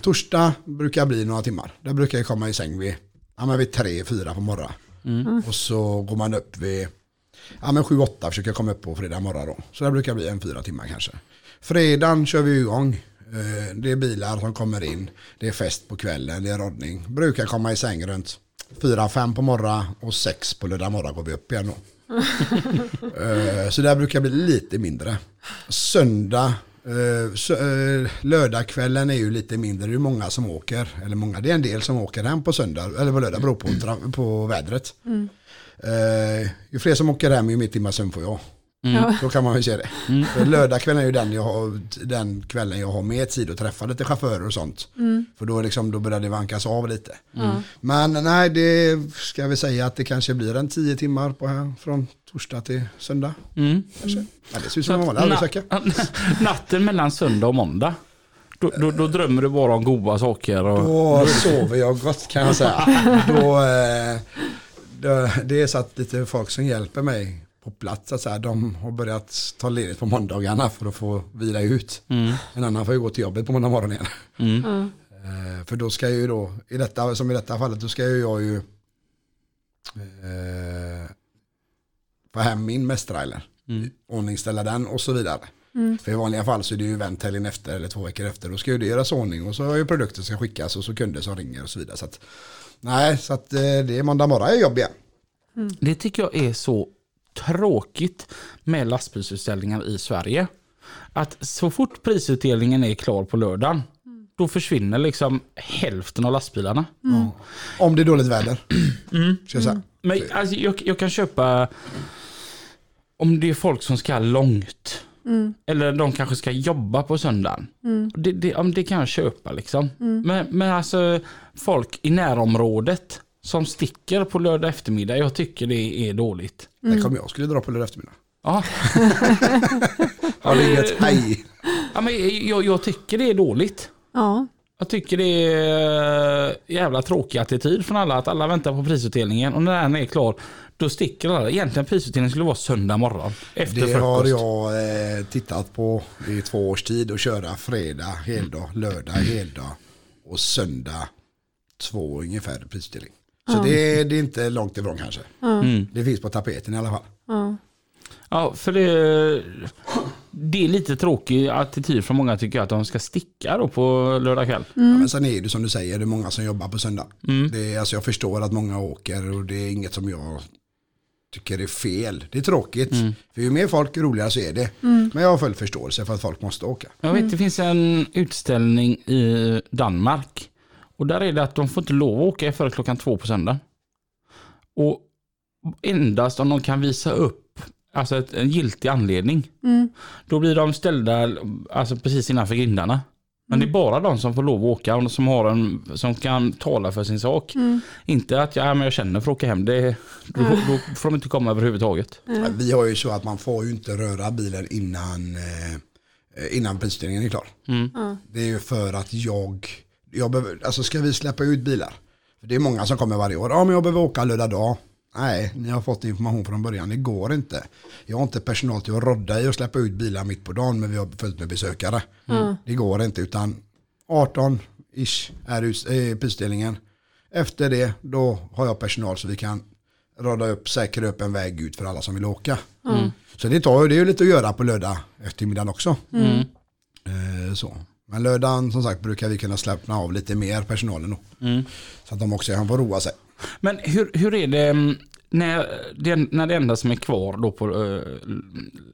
[SPEAKER 6] Torsdag brukar bli några timmar. Där brukar jag komma i säng vid, ja, men vid tre, fyra på morgonen. Och så går man upp vid ja, men sju, åtta försöker jag komma upp på fredag morgon då. Så det brukar bli en fyra timmar kanske. Fredagen kör vi igång. Eh, Det är bilar som kommer in. Det är fest på kvällen, det är roddning. Brukar komma i säng runt fyra, fem på morgonen och sex på lördag morgon går vi upp igen då. Eh, Så där brukar bli lite mindre. Söndag, eh, lördagskvällen är ju lite mindre. Det är många som åker. Eller många, det är en del som åker hem på söndag. Eller på lördag, beror på, på vädret. Eh, ju fler som åker hem ju mer timmar sömn får jag.
[SPEAKER 2] Ja.
[SPEAKER 6] Då kan man ju se det. För Lördagskvällen är ju den, jag har, den kvällen jag har mer tid att träffa lite chaufförer och sånt. För då, är liksom, då börjar det vankas av lite. Men nej, det ska vi säga att det kanske blir en tio timmar på här, från torsdag till söndag.
[SPEAKER 1] Mm.
[SPEAKER 6] Kanske. Ja, det ser ut som en vanlig arbetsvecka.
[SPEAKER 1] na- natten mellan söndag och måndag, då, då, då drömmer du bara om goda saker. Och,
[SPEAKER 6] Då sover jag gott kan jag säga. Då, eh, det är så att lite folk som hjälper mig på plats, så att säga, de har börjat ta ledigt på måndagarna för att få vila ut. En annan får ju gå till jobbet på måndag morgon igen.
[SPEAKER 1] Mm.
[SPEAKER 6] Eh, för då ska ju då, i detta, som i detta fallet, då ska ju jag ju eh, få hem min mästrailer. Ordningställa den och så vidare. För i vanliga fall så är det ju event helgen efter eller två veckor efter. Då ska ju det göras ordning och så har ju produkter ska skickas och så kunder som ringer och så vidare. Så att, nej, så att eh, det är måndag morgon är jobb igen.
[SPEAKER 1] Det tycker jag är så tråkigt med lastbilsutställningar i Sverige. Att så fort prisutdelningen är klar på lördagen, då försvinner liksom hälften av lastbilarna.
[SPEAKER 6] Om det är dåligt väder. Ska jag säga.
[SPEAKER 1] Men alltså, jag, jag kan köpa om det är folk som ska långt. Eller de kanske ska jobba på söndagen. Det, det, om det kan jag köpa liksom. Men, men alltså folk i närområdet som sticker på lördag eftermiddag, jag tycker det är dåligt.
[SPEAKER 6] Det kommer jag skulle dra på lördag eftermiddag.
[SPEAKER 1] Ja,
[SPEAKER 6] Har det inget hej.
[SPEAKER 1] ja men jag, jag tycker det är dåligt.
[SPEAKER 2] Ja.
[SPEAKER 1] Jag tycker det är jävla tråkig attityd från alla. Att alla väntar på prisutdelningen och när den är klar då sticker alla. Egentligen prisutdelningen skulle vara söndag morgon. Efter
[SPEAKER 6] Det har
[SPEAKER 1] frukost.
[SPEAKER 6] jag eh, tittat på i två års tid och köra fredag heldag, lördag heldag och söndag två ungefär prisutdelning. Så det, är, det är inte långt ifrån kanske.
[SPEAKER 1] Mm.
[SPEAKER 6] Det finns på tapeten i alla fall.
[SPEAKER 2] Ja.
[SPEAKER 1] Ja, för det, det är lite tråkig attityd från många tycker jag att de ska sticka då på lördag kväll.
[SPEAKER 6] Ja, men sen är det som du säger, det är många som jobbar på söndag. Det är, alltså jag förstår att många åker och det är inget som jag tycker är fel. Det är tråkigt. För ju mer folk roligare så är det. Men jag har full förståelse för att folk måste åka.
[SPEAKER 1] Jag vet det finns en utställning i Danmark. Och där är det att de får inte lov att åka före klockan två på söndag. Och endast om de kan visa upp alltså ett, en giltig anledning. Då blir de ställda alltså precis innanför grindarna. Men det är bara de som får lov att åka och som, har en, som kan tala för sin sak. Inte att ja, men jag känner för att åka hem. Det, då, då får de inte komma överhuvudtaget.
[SPEAKER 6] Vi har ju så att man får ju inte röra bilen innan, eh, innan prisutdelningen är klar. Det är ju för att jag, jag behöver, alltså ska vi släppa ut bilar? För det är många som kommer varje år, ja men jag behöver åka lördag dag. Nej, ni har fått information från början, det går inte. Jag har inte personal till att rodda i och släppa ut bilar mitt på dagen men vi har fullt med besökare. Det går inte utan 18-ish är är prisutdelningen. Efter det då har jag personal så vi kan rada upp, säkra upp en väg ut för alla som vill åka. Så det tar ju det är ju lite att göra på lördag eftermiddagen också. Eh, så. Men lördagen som sagt brukar vi kunna släppa av lite mer personalen då. Så att de också kan få roa sig.
[SPEAKER 1] Men hur, hur är det mm, när det, när det enda som är kvar då på uh,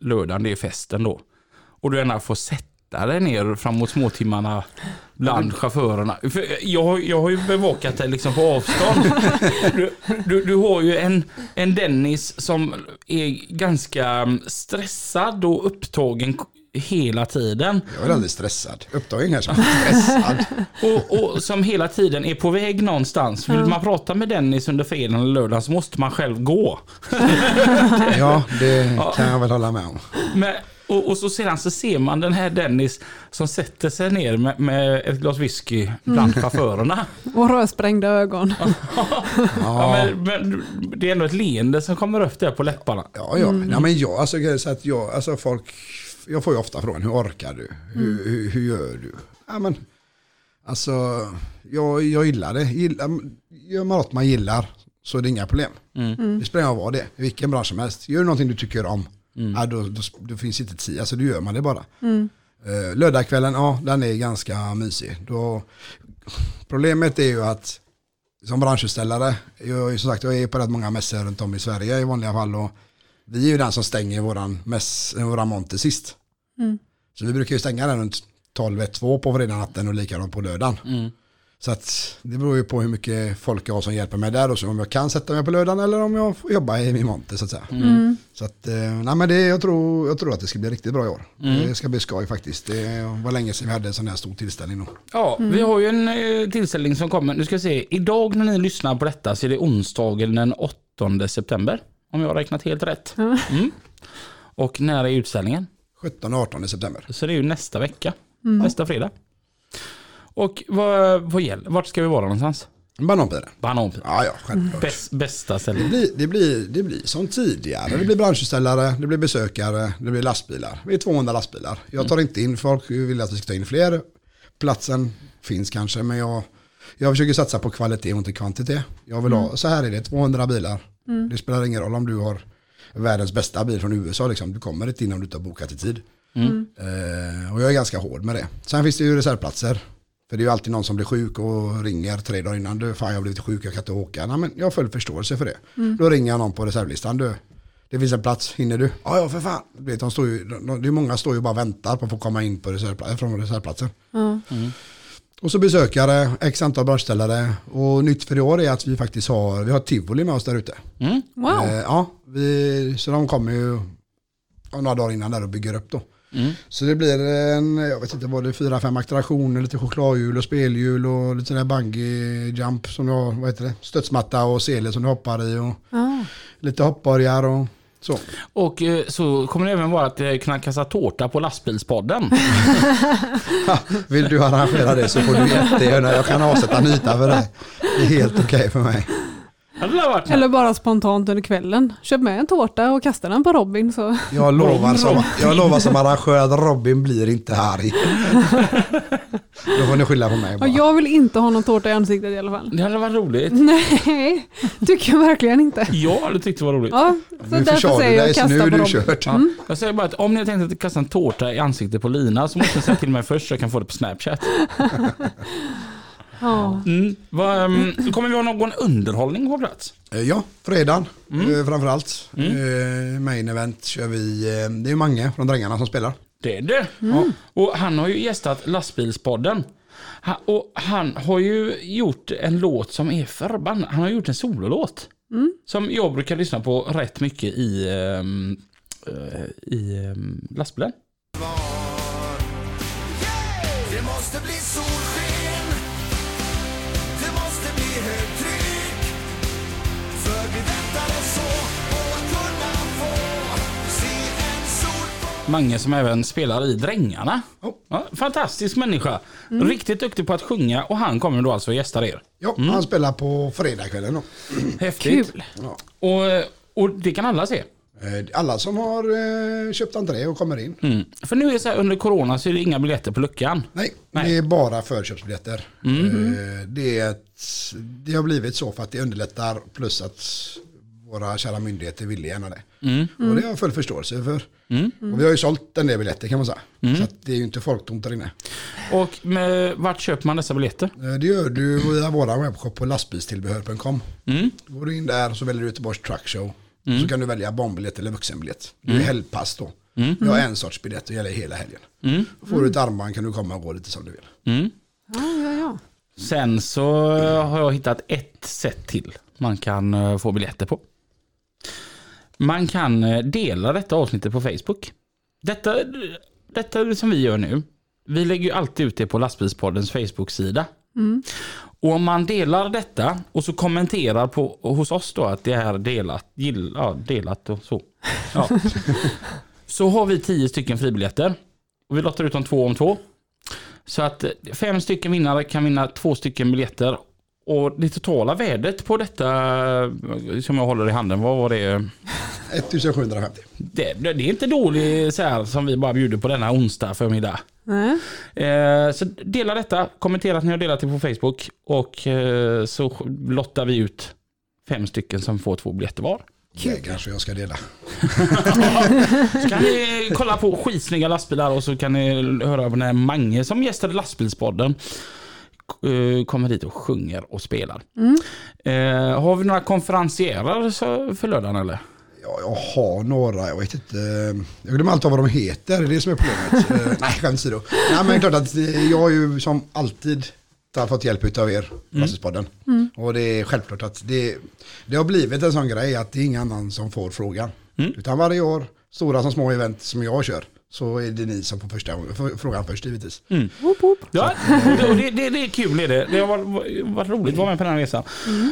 [SPEAKER 1] lördagen det är festen då? Och du gärna får sätta dig ner framåt småtimmarna bland chaufförerna. För jag, jag har ju bevakat dig liksom på avstånd. Du, du, du har ju en, en Dennis som är ganska mm, stressad och upptagen hela tiden.
[SPEAKER 6] Jag är aldrig stressad. Upptagen kanske, men stressad.
[SPEAKER 1] Och, och som hela tiden är på väg någonstans. Vill man prata med Dennis under fredagen eller lördagen så måste man själv gå.
[SPEAKER 6] Ja, det kan jag väl hålla med om.
[SPEAKER 1] Men, och, och så sedan så ser man den här Dennis som sätter sig ner med, med ett glas whisky bland chaufförerna.
[SPEAKER 2] Och rödsprängda ögon.
[SPEAKER 1] Ja, men, men det är ändå ett leende som kommer upp där på läpparna.
[SPEAKER 6] Ja, ja. ja men jag, alltså, så att jag, alltså folk, jag får ju ofta frågan, hur orkar du? Hur, hur, hur gör du? Ja, men, alltså, jag, jag gillar det. Gillar, gör man något man gillar så är det inga problem. Det spelar ingen roll vad det är, i vilken bransch som helst. Gör du någonting du tycker om, ja, då, då, då finns inte tid, alltså då gör man det bara. Uh, lördagskvällen, ja den är ganska mysig. Då, problemet är ju att som branschutställare, jag, som sagt, jag är på rätt många mässor runt om i Sverige i vanliga fall och vi är ju den som stänger våran, mäss, våran monter sist. Så vi brukar ju stänga den runt 12-1-2 på fredag natten och likadant på lördagen. Så att det beror ju på hur mycket folk jag har som hjälper mig där och så om jag kan sätta mig på lördagen eller om jag får jobba i min monter så att säga. Så att, eh, nej men det, jag, tror, jag tror att det ska bli riktigt bra i år. Det ska bli skoj faktiskt. Det var länge sedan vi hade en sån här stor tillställning. Då.
[SPEAKER 1] Ja, vi har ju en eh, tillställning som kommer. Nu ska vi se, idag när ni lyssnar på detta så är det onsdagen den 8 september. Om jag har räknat helt rätt. Mm. Och när är utställningen?
[SPEAKER 6] 17-18 september.
[SPEAKER 1] Så det är ju nästa vecka. Nästa fredag. Och vad, vad gäller, vart ska vi vara någonstans?
[SPEAKER 6] Bananpiren.
[SPEAKER 1] Bananpil.
[SPEAKER 6] Ja, ja, självklart.
[SPEAKER 1] Bäst, bästa
[SPEAKER 6] Det
[SPEAKER 1] stället.
[SPEAKER 6] blir, det, blir, det blir som tidigare. Det blir branschutställare, det blir besökare, det blir lastbilar. Vi är 200 lastbilar. Jag tar inte in folk, vi vill att vi ska ta in fler. Platsen finns kanske, men jag, jag försöker satsa på kvalitet och inte kvantitet. Jag vill ha, så här är det, 200 bilar. Det spelar ingen roll om du har världens bästa bil från USA, liksom. du kommer inte in om du inte har bokat i tid. Eh, och jag är ganska hård med det. Sen finns det ju reservplatser. För det är ju alltid någon som blir sjuk och ringer tre dagar innan. Du, fan jag har blivit sjuk, jag kan inte åka. Nej, men jag har full förståelse för det. Då ringer jag någon på reservlistan. Du, det finns en plats, hinner du? Ja, ja för fan. Du vet, de står ju, de, det är många står ju bara och väntar på att få komma in på reservpla- från reservplatsen. Och så besökare, x antal branschställare. Och nytt för i år är att vi faktiskt har, vi har tivoli med oss där ute.
[SPEAKER 1] Mm.
[SPEAKER 2] Wow.
[SPEAKER 6] Eh, ja, vi, så de kommer ju några dagar innan där och bygger upp då. Så det blir en, jag vet inte vad det är, fyra, fem attraktioner, lite chokladhjul och spelhjul och lite sån där bungee jump som du har, vad heter det, studsmatta och sele som du hoppar i och
[SPEAKER 2] Ja.
[SPEAKER 6] lite hoppborgar och så.
[SPEAKER 1] Och eh, så kommer det även vara att eh, kunna kasta tårta på lastbilspodden.
[SPEAKER 6] Vill du arrangera det så får du jättegärna, jag kan avsätta en yta för det. Det är helt okej för mig.
[SPEAKER 2] Eller bara spontant under kvällen. Köp med en tårta och kasta den på Robin så.
[SPEAKER 6] Jag lovar som, jag lovar som arrangör att Robin blir inte arg. Då får ni skylla på mig bara.
[SPEAKER 2] jag vill inte ha någon tårta i ansiktet i alla fall.
[SPEAKER 1] Det hade varit roligt.
[SPEAKER 2] Nej, tycker jag verkligen inte.
[SPEAKER 1] Jag hade tyckt det var roligt.
[SPEAKER 2] Ja, så
[SPEAKER 6] Nu
[SPEAKER 2] därför säger jag kasta på
[SPEAKER 6] du
[SPEAKER 2] Robin.
[SPEAKER 6] kört.
[SPEAKER 1] Ja. Jag säger bara att om ni har tänkt att kasta en tårta i ansiktet på Lina så måste ni säga till mig först så jag kan få det på Snapchat.
[SPEAKER 2] Ja.
[SPEAKER 1] Mm. Vad, ehm, kommer vi ha någon underhållning på plats?
[SPEAKER 6] Eh, Ja, fredagen eh, framförallt. Eh, main event kör vi, eh, det är Mange från Drängarna som spelar.
[SPEAKER 1] Det är det. Ja. Och han har ju gästat lastbilspodden. Ha- Och han har ju gjort en låt som är förbannad. Han har gjort en sololåt. Som jag brukar lyssna på rätt mycket i, eh, i ehm, lastbilen. Mange som även spelar i Drängarna.
[SPEAKER 6] Oh.
[SPEAKER 1] Ja, fantastisk människa. Riktigt duktig på att sjunga och han kommer då alltså gästar er.
[SPEAKER 6] Ja, han spelar på fredagskvällen då.
[SPEAKER 1] Häftigt.
[SPEAKER 2] Kul.
[SPEAKER 6] Ja.
[SPEAKER 1] Och, och det kan alla se.
[SPEAKER 6] Eh, Alla som har eh, köpt entré och kommer in.
[SPEAKER 1] Mm. För nu är så här under corona så är det inga biljetter på luckan.
[SPEAKER 6] Nej,
[SPEAKER 1] Nej.
[SPEAKER 6] det är bara förköpsbiljetter. Eh, Det, är ett, det har blivit så för att det underlättar plus att våra kära myndigheter vill gärna det. Och det har jag full förståelse för. Och vi har ju sålt en del biljetter kan man säga. Så att det är ju inte folktomt där inne.
[SPEAKER 1] Och med, vart köper man dessa biljetter?
[SPEAKER 6] Eh, Det gör du via vår webbshop på lastbilstillbehör.com.
[SPEAKER 1] Mm.
[SPEAKER 6] Då går du in där så väljer du Göteborgs Truck Show. Så kan du välja barnbiljett eller vuxenbiljett. Det är helgpass då. Vi har en sorts biljett och gäller hela helgen. Får du ett armband kan du komma och gå lite som du vill.
[SPEAKER 1] Mm.
[SPEAKER 2] Ja, ja, ja.
[SPEAKER 1] Sen så har jag hittat ett sätt till man kan eh, få biljetter på. Man kan eh, dela detta avsnittet på Facebook. Detta, detta som vi gör nu, vi lägger ju alltid ut det på Lastbilspoddens Facebook-sida. Och om man delar detta och så kommenterar på, hos oss då att det är delat, gill, ja, delat och så. Ja. så har vi tio stycken fribiljetter. Och vi lottar ut dem två om två. Så att eh, fem stycken vinnare kan vinna två stycken biljetter. Och det totala värdet på detta eh, som jag håller i handen, vad var det?
[SPEAKER 6] 1750.
[SPEAKER 1] Det, det är inte dåligt så här som vi bara bjuder på denna onsdag förmiddag.
[SPEAKER 2] Nej.
[SPEAKER 1] Eh, så dela detta, kommentera att ni har delat det på Facebook och eh, så lottar vi ut fem stycken som får två biljetter var.
[SPEAKER 6] Det kanske jag ska dela.
[SPEAKER 1] Så kan ni kolla på skitsnygga lastbilar och så kan ni höra när Mange som gästade lastbilspodden kommer dit och sjunger och spelar. Eh, har vi några konferencierer så- för lördagen eller?
[SPEAKER 6] Ja, jag har några, jag vet inte. Jag glömmer alltid vad de heter, det är det som är problemet. Eh, Nej, skämt åsido. Nej, men klart att eh, jag har ju som alltid har fått hjälp av er, Lastbilspodden. Och det är självklart att det, det har blivit en sån grej att det är ingen annan som får frågan. Utan varje år, stora som små event som jag kör, så är det ni som får första, för- frågan först givetvis.
[SPEAKER 2] Woop, woop.
[SPEAKER 1] Ja, och det, det, det är kul är det. Det har varit, varit roligt att vara med på den här resan.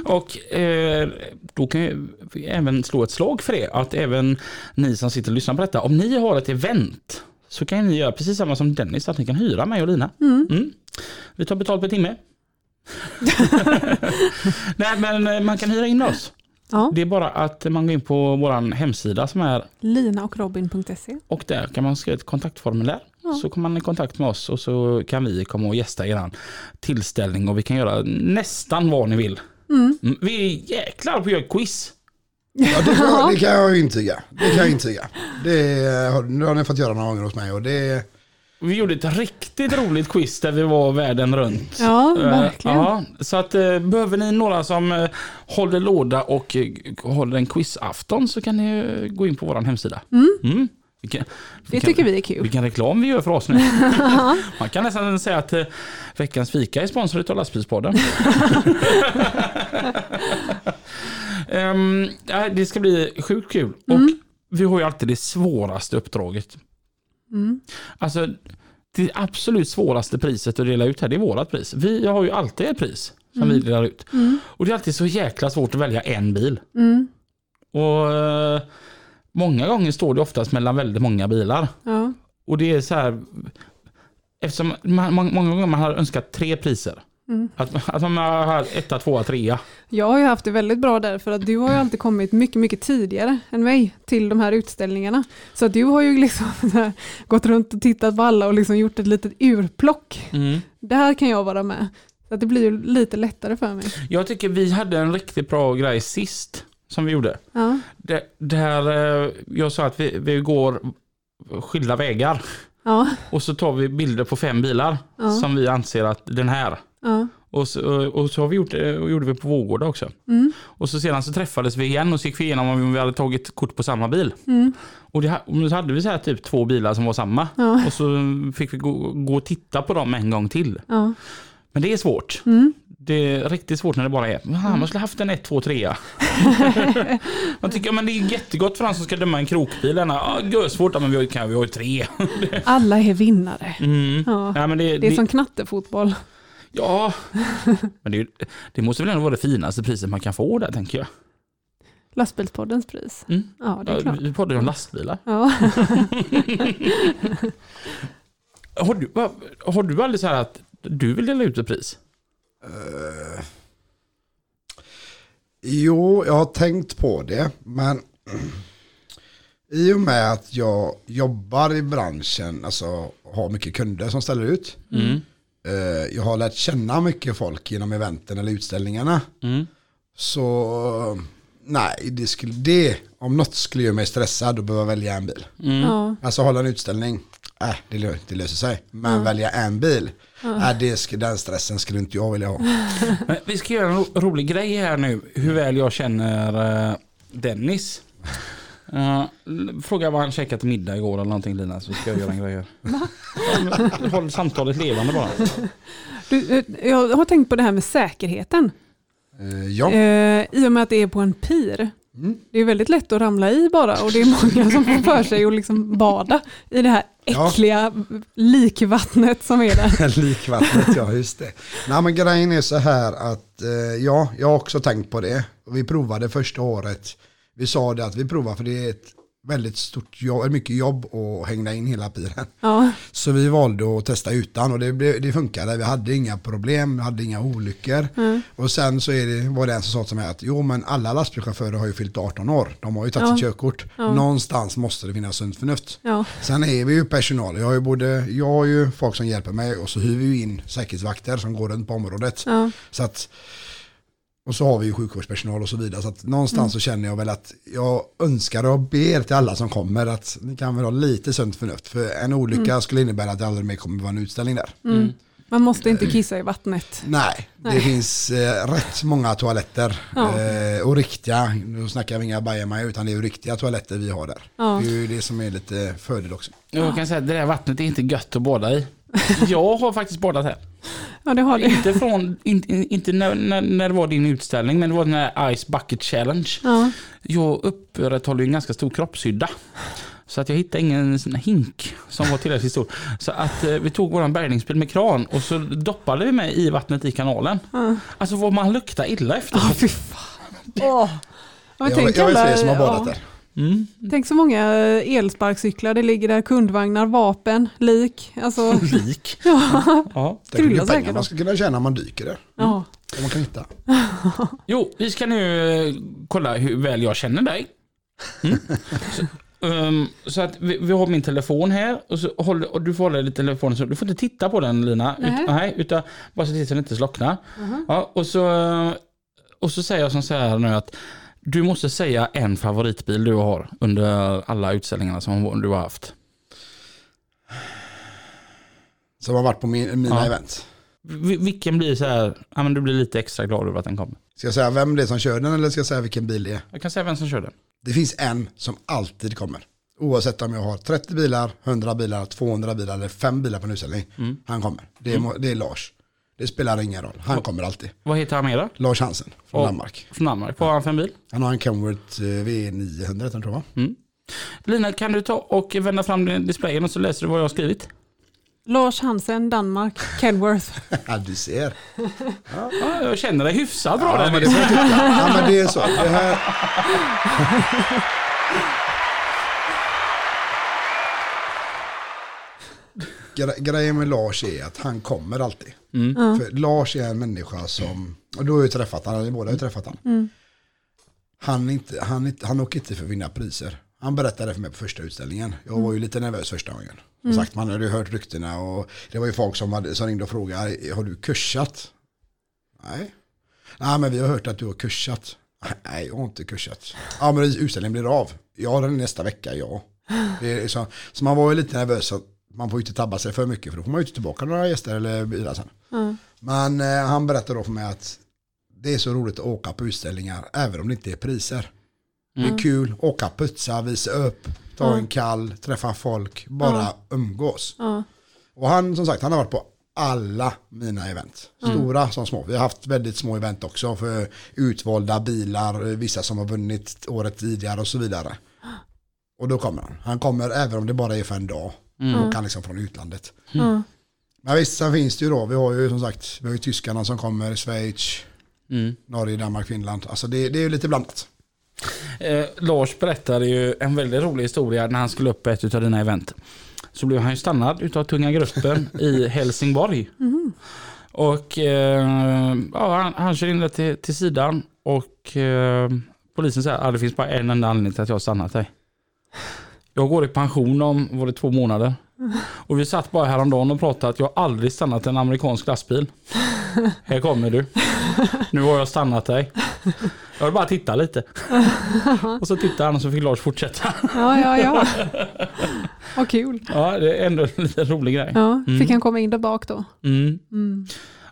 [SPEAKER 1] Och eh, då kan jag även slå ett slag för det. Att även ni som sitter och lyssnar på detta, om ni har ett event så kan ni göra precis samma som Dennis, att ni kan hyra mig och Lina. Mm. Vi tar betalt per timme. Nej men eh, man kan hyra in oss.
[SPEAKER 2] Ja.
[SPEAKER 1] Det är bara att man går in på vår hemsida som är
[SPEAKER 2] Linaochrobin.se.
[SPEAKER 1] och där kan man skriva ett kontaktformulär. Så kommer man i kontakt med oss och så kan vi komma och gästa er tillställning och vi kan göra nästan vad ni vill. Mm, Vi är jäklar på att göra quiz.
[SPEAKER 6] Ja, det, kan, jag- det kan jag intyga. Det kan jag intyga. Det har, nu har ni fått göra några gånger hos mig och det
[SPEAKER 1] Vi gjorde ett riktigt roligt quiz där vi var världen runt.
[SPEAKER 2] Ja,
[SPEAKER 1] Eh,
[SPEAKER 2] verkligen.
[SPEAKER 1] Ja, så att eh, behöver ni några som eh, håller låda och håller en quizafton så kan ni gå in på vår hemsida. Mm. Vilken,
[SPEAKER 2] Det tycker vi är kul.
[SPEAKER 1] Vilken reklam vi gör för oss nu. Man kan nästan säga att veckans fika är sponsrat av Lastbilspodden. Ja, det ska bli sjukt kul. Och vi har ju alltid det svåraste uppdraget. Alltså, det absolut svåraste priset att dela ut här, det är vårat pris. Vi har ju alltid ett pris som vi delar ut. Och det är alltid så jäkla svårt att välja en bil. Och eh, många gånger står det oftast mellan väldigt många bilar.
[SPEAKER 2] Ja.
[SPEAKER 1] Och det är så här, eftersom man, många gånger man har önskat tre priser. Att, att man har etta, tvåa, trea.
[SPEAKER 2] Jag har ju haft det väldigt bra där för att du har ju alltid kommit mycket, mycket tidigare än mig till de här utställningarna. Så att du har ju liksom här gått runt och tittat på alla och liksom gjort ett litet urplock.
[SPEAKER 1] Mm.
[SPEAKER 2] Där kan jag vara med. Så att det blir ju lite lättare för mig.
[SPEAKER 1] Jag tycker vi hade en riktigt bra grej sist som vi gjorde.
[SPEAKER 2] Ja,
[SPEAKER 1] Det, där eh, jag sa att vi, vi går skilda vägar.
[SPEAKER 2] ja,
[SPEAKER 1] Och så tar vi bilder på fem bilar
[SPEAKER 2] Ja.
[SPEAKER 1] som vi anser att den här.
[SPEAKER 2] Ja.
[SPEAKER 1] Och så, och så har vi gjort och gjorde vi på Vårgårda också.
[SPEAKER 2] Mm.
[SPEAKER 1] Och så sedan så träffades vi igen och så gick vi igenom om vi hade tagit kort på samma bil.
[SPEAKER 2] Mm.
[SPEAKER 1] Och, det, och så hade vi så här typ två bilar som var samma.
[SPEAKER 2] Ja.
[SPEAKER 1] Och så fick vi gå, gå och titta på dem en gång till.
[SPEAKER 2] ja.
[SPEAKER 1] Men det är svårt.
[SPEAKER 2] Mm.
[SPEAKER 1] Det är riktigt svårt när det bara är, "Ah, man skulle haft en 1, 2, 3. Man tycker men det är jättegott för han som ska döma en krokbil. Ja, svårt, men vi har, kan, vi har ju tre.
[SPEAKER 2] Alla är vinnare.
[SPEAKER 1] Mm.
[SPEAKER 2] Ja,
[SPEAKER 1] men det,
[SPEAKER 2] Det är
[SPEAKER 1] det,
[SPEAKER 2] som knattefotboll.
[SPEAKER 1] Ja. men det, det måste väl ändå vara det finaste priset man kan få där tänker jag.
[SPEAKER 2] Lastbilspoddens pris.
[SPEAKER 1] Mm.
[SPEAKER 2] Ja, det är klart.
[SPEAKER 1] vi poddar ju om lastbilar.
[SPEAKER 2] Ja.
[SPEAKER 1] Har du, har du aldrig så här att du vill dela ut ett pris?
[SPEAKER 6] Eh, Jo, jag har tänkt på det, men i och med att jag jobbar i branschen, alltså har mycket kunder som ställer ut.
[SPEAKER 1] Mm.
[SPEAKER 6] Eh, Jag har lärt känna mycket folk genom eventen eller utställningarna.
[SPEAKER 1] Mm.
[SPEAKER 6] Så nej, det, skulle, det om något skulle göra mig stressad och behöva välja en bil.
[SPEAKER 1] Mm.
[SPEAKER 2] Ja.
[SPEAKER 6] Alltså hålla en utställning, äh, det, lö- det löser sig. Men välja en bil, äh, det, den stressen skulle inte jag vilja ha.
[SPEAKER 1] Men vi ska göra en ro- rolig grej här nu, hur väl jag känner eh, Dennis. Uh, fråga vad han käkat till middag igår eller någonting Lina, så ska jag göra en grej här. Ja, Håll samtalet levande bara.
[SPEAKER 2] Du, eh, jag har tänkt på det här med säkerheten.
[SPEAKER 6] Eh, ja,
[SPEAKER 2] Eh, I och med att det är på en pir Det är väldigt lätt att ramla i bara och det är många som får för sig att liksom bada i det här
[SPEAKER 6] Ja.
[SPEAKER 2] äckliga likvattnet som är där.
[SPEAKER 6] Likvattnet, ja just det. Nej men grejen är så här att ja, jag har också tänkt på det. Vi provade första året. Vi sa det att vi provar för det är ett väldigt stort jobb, mycket jobb att hänga in hela bilen.
[SPEAKER 2] Ja,
[SPEAKER 6] Så vi valde att testa utan och det, det funkade. Vi hade inga problem, vi hade inga olyckor. Och sen så är det, var det en som sa till mig att jo men alla lastbilschaufförer har ju fyllt 18 år. De har ju tagit
[SPEAKER 2] Ja.
[SPEAKER 6] sitt körkort. Någonstans måste det finnas sunt förnuft.
[SPEAKER 2] ja,
[SPEAKER 6] Sen är vi ju personal. Jag har ju, både, jag har ju folk som hjälper mig och så hyr vi ju in säkerhetsvakter som går runt på området.
[SPEAKER 2] ja.
[SPEAKER 6] Så att, och så har vi ju sjukvårdspersonal och så vidare. Så att någonstans så känner jag väl att jag önskar och ber till alla som kommer att ni kan väl ha lite sunt förnuft. För en olycka skulle innebära att det aldrig mer kommer vara en utställning där.
[SPEAKER 2] Man måste inte kissa i vattnet.
[SPEAKER 6] Nej, det
[SPEAKER 2] Nej.
[SPEAKER 6] finns eh, rätt många toaletter.
[SPEAKER 2] Ja.
[SPEAKER 6] Eh, och riktiga, nu snackar vi inga bajamaj utan det är ju riktiga toaletter vi har där.
[SPEAKER 2] Ja.
[SPEAKER 6] Det är ju det som är lite fördel också.
[SPEAKER 1] Jag kan säga att det där vattnet är inte gött att bada i. Jag har faktiskt badat här.
[SPEAKER 2] Ja, det har det.
[SPEAKER 1] Inte, från, inte, inte när, när, när det var din utställning, men det var den här Ice Bucket Challenge.
[SPEAKER 2] Ja,
[SPEAKER 1] Jag upprätthåller ju en ganska stor kroppshydda. Så att jag hittade ingen sån här hink som var tillräckligt stor. Så att eh, vi tog våran bärgningsbil med kran och så doppade vi med i vattnet i kanalen. Alltså vad man luktar illa efter.
[SPEAKER 2] Ja, fy fan. Ja,
[SPEAKER 6] Jag, jag är
[SPEAKER 2] alla-
[SPEAKER 6] fler som har badat
[SPEAKER 2] ja.
[SPEAKER 1] Mm.
[SPEAKER 2] Tänk så många eh, elsparkcyklar, det ligger där kundvagnar, vapen, lik. Alltså,
[SPEAKER 1] Lik.
[SPEAKER 2] ja,
[SPEAKER 1] Ja.
[SPEAKER 6] Hur
[SPEAKER 2] Kryllar
[SPEAKER 6] mycket pengar
[SPEAKER 2] säkert
[SPEAKER 6] man ska kunna tjäna om man dyker där.
[SPEAKER 2] ja.
[SPEAKER 6] Om man kan hitta.
[SPEAKER 1] Jo, vi ska nu eh, kolla hur väl jag känner dig. Mm. Så, ehm, så att vi, vi har min telefon här och, så håller, och du får hålla i telefonen så du får inte titta på den Lina.
[SPEAKER 2] Nej.
[SPEAKER 1] Ut, nej, utan bara se till så den inte slocknar. Ja, och, så, och så säger jag som så här nu att du måste säga en favoritbil du har under alla utställningarna som du har haft.
[SPEAKER 6] Som har varit på min, mina
[SPEAKER 1] Ja.
[SPEAKER 6] event.
[SPEAKER 1] Vi- Vilken blir så här, ja men du blir lite extra glad över att den kommer.
[SPEAKER 6] Ska jag säga vem det är som kör den eller ska jag säga vilken bil det är?
[SPEAKER 1] Jag kan säga vem som kör den.
[SPEAKER 6] Det finns en som alltid kommer. Oavsett om jag har 30 bilar, 100 bilar, 200 bilar eller 5 bilar på en utställning. Han kommer. Det är, det är Lars. Det spelar ingen roll. Han kommer alltid.
[SPEAKER 1] Vad heter han mera?
[SPEAKER 6] Lars Hansen från
[SPEAKER 1] Ja.
[SPEAKER 6] Danmark.
[SPEAKER 1] Från Danmark. Vad har han för en bil?
[SPEAKER 6] Han har en Kenworth eh, V900 tror jag.
[SPEAKER 1] Lina, kan du ta och vända fram din displayen och så läser du vad jag har skrivit?
[SPEAKER 2] Lars Hansen, Danmark, Kenworth.
[SPEAKER 6] Ja, du ser.
[SPEAKER 1] Ja, jag känner dig hyfsat bra
[SPEAKER 6] Ja,
[SPEAKER 1] där.
[SPEAKER 6] men det, ja, men det är så. Det här... Grejen med Lars är att han kommer alltid. För Lars är en människa som, och du har ju träffat honom, ni båda har ju träffat honom. Han, är inte, han, inte, han åker inte för att vinna priser. Han berättade för mig på första utställningen. Jag var ju lite nervös första gången. Som sagt, man hade ju hört ryktena och det var ju folk som, hade, som ringde och frågade, har du kursat? Nej. Nej, men vi har hört att du har kursat. Nej, jag har inte kursat. Ja, men utställningen blir av. Ja, den nästa vecka, ja. Det är så, så man var ju lite nervös att man får ju inte tabba sig för mycket för då får man ju inte tillbaka några gäster eller bilar sen. Men eh, han berättade då för mig att det är så roligt att åka på utställningar även om det inte är priser. Det är kul, åka putsa, visa upp, ta en kall, träffa folk, bara umgås. Och han som sagt, han har varit på alla mina event. Stora som små. Vi har haft väldigt små event också för utvalda bilar, vissa som har vunnit året tidigare och så vidare. Och då kommer han. Han kommer även om det bara är för en dag. Och han liksom från utlandet.
[SPEAKER 2] Ja.
[SPEAKER 6] Men visst, sen finns det ju då, vi har ju som sagt, vi har ju tyskarna som kommer, Schweiz,
[SPEAKER 1] Mm.
[SPEAKER 6] Norge, Danmark, Finland. Alltså det, det är ju lite blandat.
[SPEAKER 1] Eh, Lars berättade ju en väldigt rolig historia när han skulle upp på ett av dina event. Så blev han ju stannad utav tunga gruppen i Helsingborg. Och eh, ja, han, han kör in det till, till sidan och eh, polisen säger att ah, det finns bara en enda anledning till att jag har stannat dig. Jag går i pension om var det två månader. Och vi satt bara häromdagen och pratade att jag aldrig stannat en amerikansk lastbil. Här kommer du. Nu har jag stannat dig. Jag vill bara titta lite. Och så tittade han och så fick Lars fortsätta.
[SPEAKER 2] Ja, ja, ja. Vad kul.
[SPEAKER 1] Ja, det är ändå en lite rolig grej.
[SPEAKER 2] Ja, fick han komma in där bak då?
[SPEAKER 1] Mm.
[SPEAKER 2] Mm.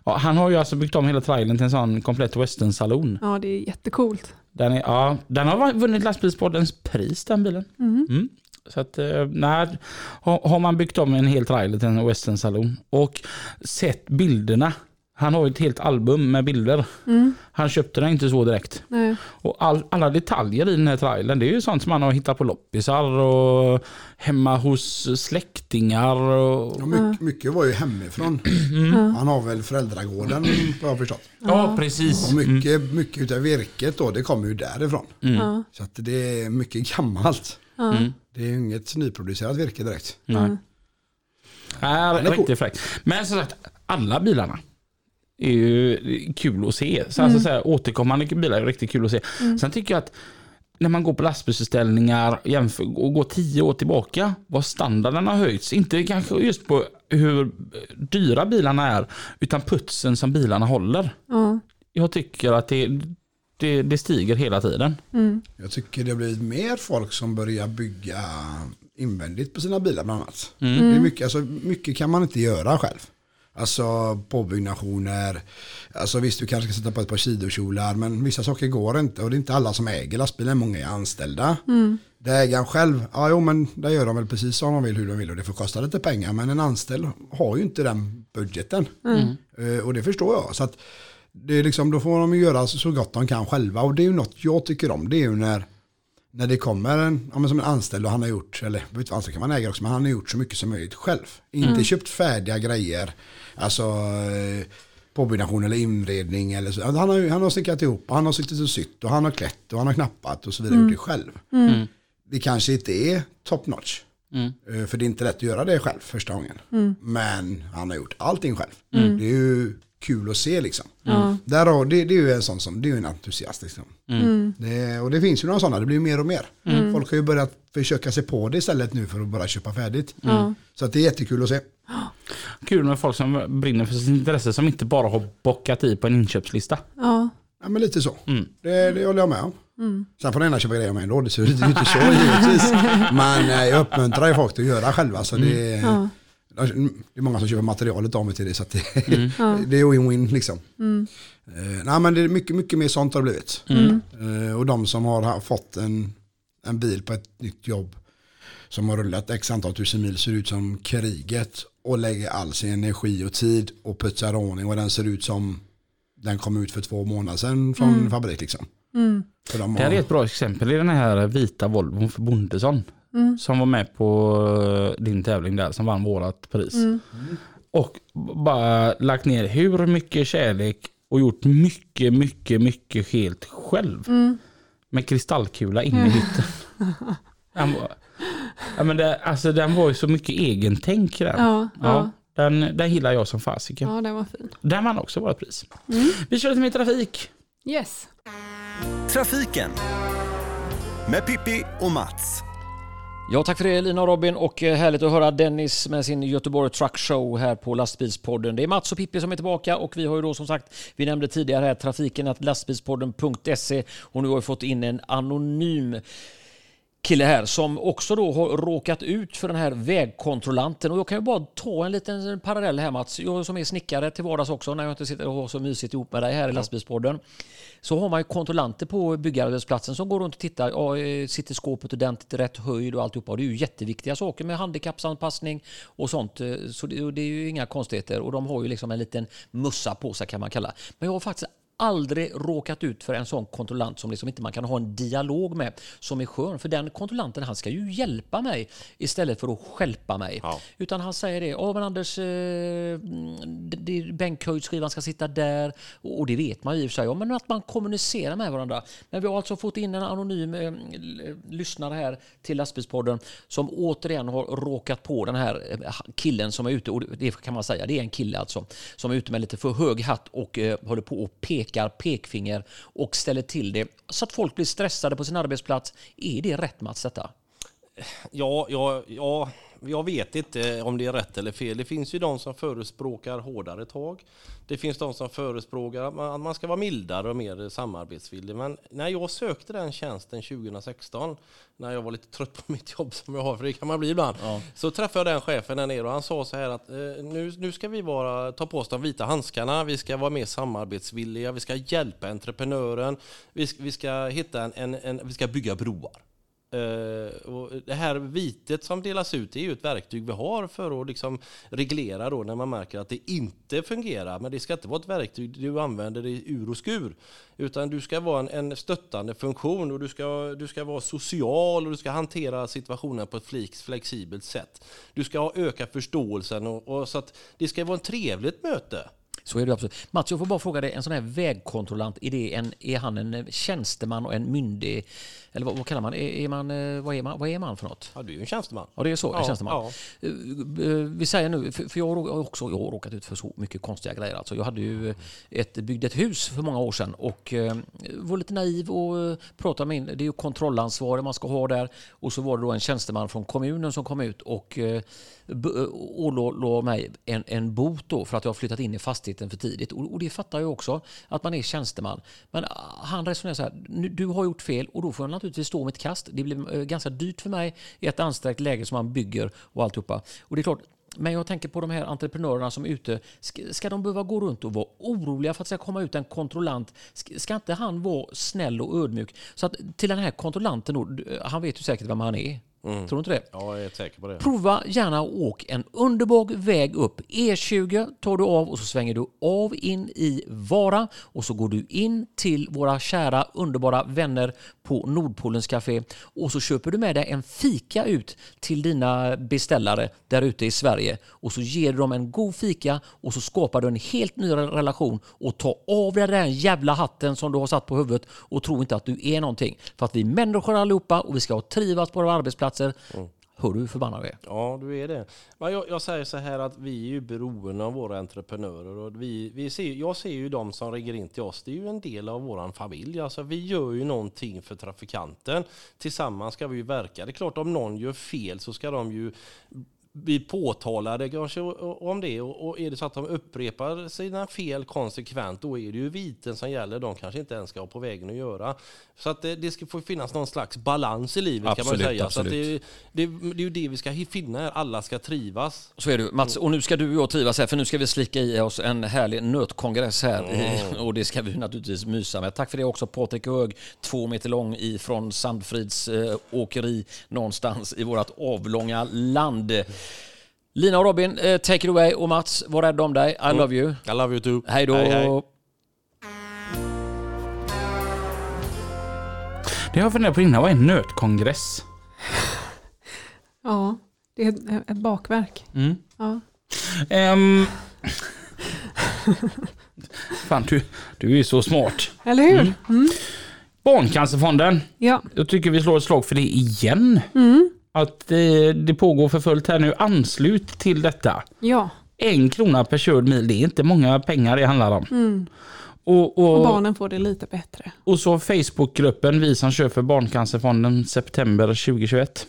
[SPEAKER 1] Ja, han har ju alltså byggt om hela trailern till en sån komplett western-saloon.
[SPEAKER 2] Ja, det är jättecoolt.
[SPEAKER 1] Den, är, ja, den har vunnit lastbilspoddens pris den bilen. Mm. Så att, eh, nej, har, man byggt om en hel trailer till en western-saloon och sett bilderna Han har ju ett helt album med bilder. Han köpte den inte så direkt.
[SPEAKER 2] Nej.
[SPEAKER 1] Och all, alla detaljer i den här trailern, det är ju sånt som han har hittat på loppisar och hemma hos släktingar. Och,
[SPEAKER 6] Ja, mycket, mycket var ju hemifrån. Han har väl föräldragården vad jag förstått.
[SPEAKER 1] ja, precis.
[SPEAKER 6] Och mycket, mycket utav virket då, det kommer ju därifrån.
[SPEAKER 2] Ja.
[SPEAKER 6] Så att det är mycket gammalt.
[SPEAKER 2] Ja.
[SPEAKER 6] Det är ju inget nyproducerat virke direkt.
[SPEAKER 1] Nej. Är
[SPEAKER 6] är cool.
[SPEAKER 1] riktigt fräckt. Men som sagt, alla bilarna är ju kul att se. Så alltså, så här, återkommande bilar är riktigt kul att se. Sen tycker jag att när man går på lastbilsutställningar jämför, och går tio år tillbaka, vad standarden har höjts. Inte kanske just på hur dyra bilarna är, utan putsen som bilarna håller.
[SPEAKER 2] Ja.
[SPEAKER 1] Jag tycker att det, det, det stiger hela tiden.
[SPEAKER 6] Jag tycker det har blivit mer folk som börjar bygga invändigt på sina bilar bland annat. Det är mycket, alltså, mycket kan man inte göra själv. Alltså påbyggnationer, alltså visst du kanske ska sätta på ett par sidokjolar men vissa saker går inte och det är inte alla som äger lastbilen, många är anställda. Det är ägaren själv, ja jo men det gör de väl precis som de vill, hur de vill och det får kosta lite pengar men en anställd har ju inte den budgeten. Eh, och det förstår jag. Så att det är liksom, då får de göra så gott de kan själva och det är ju något jag tycker om, det är ju när när det kommer en, ja, men som en anställd och han har gjort, eller vet anställd kan man äga också, men han har gjort så mycket som möjligt själv. Inte köpt färdiga grejer, alltså eh, påbyggnation eller inredning eller så. Han har, han har snickrat ihop, och han har suttit och sytt och han har klätt och han har knappat och så vidare, gjort det själv. Det kanske inte är top notch. Eh, För det är inte lätt att göra det själv första gången. Men han har gjort allting själv. Det är ju kul att se liksom. Där har, det, det är ju en sån som, det är ju en entusiast liksom. Det, och det finns ju några sådana, det blir mer och mer. Folk har ju börjat försöka sig på det istället nu för att bara köpa färdigt. Så att det är jättekul att se.
[SPEAKER 1] Kul med folk som brinner för sitt intresse som inte bara har bockat i på en inköpslista.
[SPEAKER 2] Ja.
[SPEAKER 6] Ja men lite så. Det, det håller jag med om. Sen får den ena köpa grejer med ändå, det ser ju inte så givetvis. Men eh, jag uppmuntrar ju folk att göra själva. Så det,
[SPEAKER 2] Ja.
[SPEAKER 6] Det är många som köper materialet av mig till det. Så att det, det är win-win liksom. Eh, nej men det är mycket, mycket mer sånt har det blivit. Eh, och de som har ha- fått en, en bil på ett nytt jobb som har rullat x antal tusen mil ser ut som kriget och lägger all sin energi och tid och putsar ordning och den ser ut som den kom ut för två månader sedan från fabrik liksom. För de
[SPEAKER 1] Det här
[SPEAKER 6] har,
[SPEAKER 1] är ett bra exempel i den här vita Volvon för Bondesson. Som var med på eh, din tävling där som vann vårat pris. Och b- bara lagt ner hur mycket kärlek och gjort mycket, mycket, mycket helt själv. Med kristallkula in i hytten. Den var, ja, men det, alltså, den var ju så mycket egentänk den.
[SPEAKER 2] Ja, ja.
[SPEAKER 1] Den, den gillar jag som fasiken.
[SPEAKER 2] ja, den var fin.
[SPEAKER 1] Den vann också vårt pris. Vi kör lite mer trafik.
[SPEAKER 2] Yes.
[SPEAKER 7] Trafiken med Pippi och Mats.
[SPEAKER 4] Ja, tack för det Lina och Robin och eh, härligt att höra Dennis med sin Göteborg Truck Show här på Lastbilspodden. Det är Mats och Pippi som är tillbaka och vi har ju då som sagt, vi nämnde tidigare här trafiken att lastbilspodden.se och nu har vi fått in en anonym kille här som också då har råkat ut för den här vägkontrollanten. Och jag kan ju bara ta en liten parallell här Mats. Jag som är snickare till vardags också när jag inte sitter och har så mysigt ihop med dig här i lastbilspodden. Så har man ju kontrollanter på byggarbetsplatsen som går runt och tittar. Ja, eh, sitter skåpet ordentligt i rätt höjd och alltihopa. Och det är ju jätteviktiga saker med handikappsanpassning och sånt. eh, Så det, är ju inga konstigheter. Och de har ju liksom en liten mussa på sig kan man kalla. Men jag har faktiskt aldrig råkat ut för en sån kontrollant som liksom inte man kan ha en dialog med som är skön. För den kontrollanten han ska ju hjälpa mig istället för att stjälpa mig.
[SPEAKER 5] Ja.
[SPEAKER 4] Utan han säger det, ja men Anders, eh, bänkhöjdskivan ska sitta där. Och det vet man ju i och för sig, ja, men att man kommunicerar med varandra. Men vi har alltså fått in en anonym eh, lyssnare här till lastbilspodden som återigen har råkat på den här eh, killen som är ute, och det kan man säga, det är en kille alltså, som är ute med lite för hög hatt och eh, håller på och pekar pekfinger och ställer till det så att folk blir stressade på sin arbetsplats. Är det rätt Mats detta?
[SPEAKER 5] Ja, ja, ja, jag vet inte om det är rätt eller fel. Det finns ju de som förespråkar hårdare tag. Det finns de som förespråkar att man, att man ska vara mildare och mer samarbetsvillig. Men när jag sökte den tjänsten 2016, när jag var lite trött på mitt jobb som jag har, för det kan man bli ibland, så träffade jag den chefen där nere och han sa så här att eh, nu, nu ska vi vara, ta på oss de vita handskarna, vi ska vara mer samarbetsvilliga, vi ska hjälpa entreprenören, vi, ska- vi ska hitta en, en, en vi ska bygga broar. Eh, och det här vitet som delas ut är ju ett verktyg vi har för att liksom reglera då när man märker att det inte fungerar. Men det ska inte vara ett verktyg du använder i ur och skur. Utan du ska vara en, en stöttande funktion och du ska, du ska vara social och du ska hantera situationen på ett flexibelt sätt. Du ska öka förståelsen och, och så att det ska vara ett trevligt möte.
[SPEAKER 4] Så är det absolut. Mats, jag får bara fråga dig, en sån här vägkontrollant, är, det en, är han en tjänsteman och en myndig, eller vad, vad kallar man, är, är man, eh, vad är man, vad är man för något?
[SPEAKER 5] Ja, du är ju en tjänsteman.
[SPEAKER 4] Ja, det är så, en
[SPEAKER 5] Ja,
[SPEAKER 4] tjänsteman.
[SPEAKER 5] ja.
[SPEAKER 4] Eh, eh, Vi säger nu, för jag har också jag har råkat ut för så mycket konstiga grejer. Alltså jag hade ju ett, byggde ett hus för många år sedan och var lite naiv och pratade med, det är ju kontrollansvarig man ska ha där. Och så var det då en tjänsteman från kommunen som kom ut och Eh, ålade mig en, en bot då för att jag har flyttat in i fastigheten för tidigt. Och, och det fattar jag också, att man är tjänsteman. Men ah, han resonerar så här, "Nu- du har gjort fel och då får jag naturligtvis stå mitt kast. Det blir eh, ganska dyrt för mig i ett ansträngt läge som man bygger och alltihopa. Och det är klart, men jag tänker på de här entreprenörerna som är ute. Ska, de behöva gå runt och vara oroliga för att det ska komma ut en kontrollant? Ska, ska inte han vara snäll och ödmjuk? Så att till den här kontrollanten, då, han vet ju säkert vem han är. Tror du inte det?
[SPEAKER 5] Ja, jag är säker på det.
[SPEAKER 4] Prova gärna att åka en underbar väg upp. E20 tar du av och så svänger du av in i Vara och så går du in till våra kära underbara vänner på Nordpolens Café och så köper du med dig en fika ut till dina beställare där ute i Sverige och så ger du dem en god fika och så skapar du en helt ny relation och ta av dig den jävla hatten som du har satt på huvudet och tro inte att du är någonting. För att vi är människor allihopa och vi ska trivas på våra arbetsplatser. Hör du hur förbannad jag är?
[SPEAKER 5] Ja, du är det. Men jag, jag säger så här att vi är ju beroende av våra entreprenörer. Och vi, vi ser, jag ser ju de som ringer in till oss, det är ju en del av vår familj. Alltså, vi gör ju någonting för trafikanten. Tillsammans ska vi ju verka. Det är klart, om någon gör fel så ska de ju bli påtalade kanske om det. Och är det så att de upprepar sina fel konsekvent, då är det ju viten som gäller. De kanske inte ens ska ha på vägen att göra. Så att det, det ska få finnas någon slags balans i livet kan
[SPEAKER 4] Absolut,
[SPEAKER 5] man säga. Så att det,
[SPEAKER 4] absolut.
[SPEAKER 5] det, det är ju det vi ska finna här. Alla ska trivas.
[SPEAKER 4] Så är det Mats, och nu ska du och jag trivas här för nu ska vi slicka i oss en härlig nötkongress här och det ska vi naturligtvis mysa med. Tack för det också Patrik Hög, två meter lång ifrån Sandfrids eh, åkeri någonstans i vårt avlånga land. Lina och Robin, eh, take it away och Mats, var rädd om dig. I love you.
[SPEAKER 5] I love you too.
[SPEAKER 4] Hej då!
[SPEAKER 5] Hej, hej.
[SPEAKER 1] Det har jag funderat på innan, vad är en nötkongress?
[SPEAKER 2] Ja, det är ett, ett bakverk.
[SPEAKER 1] Mm.
[SPEAKER 2] Ja.
[SPEAKER 1] Ehm. Fan, du, du är ju så smart.
[SPEAKER 2] Eller hur?
[SPEAKER 1] Mm.
[SPEAKER 2] Mm.
[SPEAKER 1] Barncancerfonden.
[SPEAKER 2] Ja.
[SPEAKER 1] Jag tycker vi slår ett slag för det igen.
[SPEAKER 2] Mm.
[SPEAKER 1] Att det, det pågår för fullt här nu. Anslut till detta.
[SPEAKER 2] ja.
[SPEAKER 1] En krona per körd mil, det är inte många pengar det handlar om.
[SPEAKER 2] Mm.
[SPEAKER 1] Och,
[SPEAKER 2] Och
[SPEAKER 1] och,
[SPEAKER 2] barnen får det lite bättre.
[SPEAKER 1] och så Facebookgruppen Vi som kör för Barncancerfonden september 2021.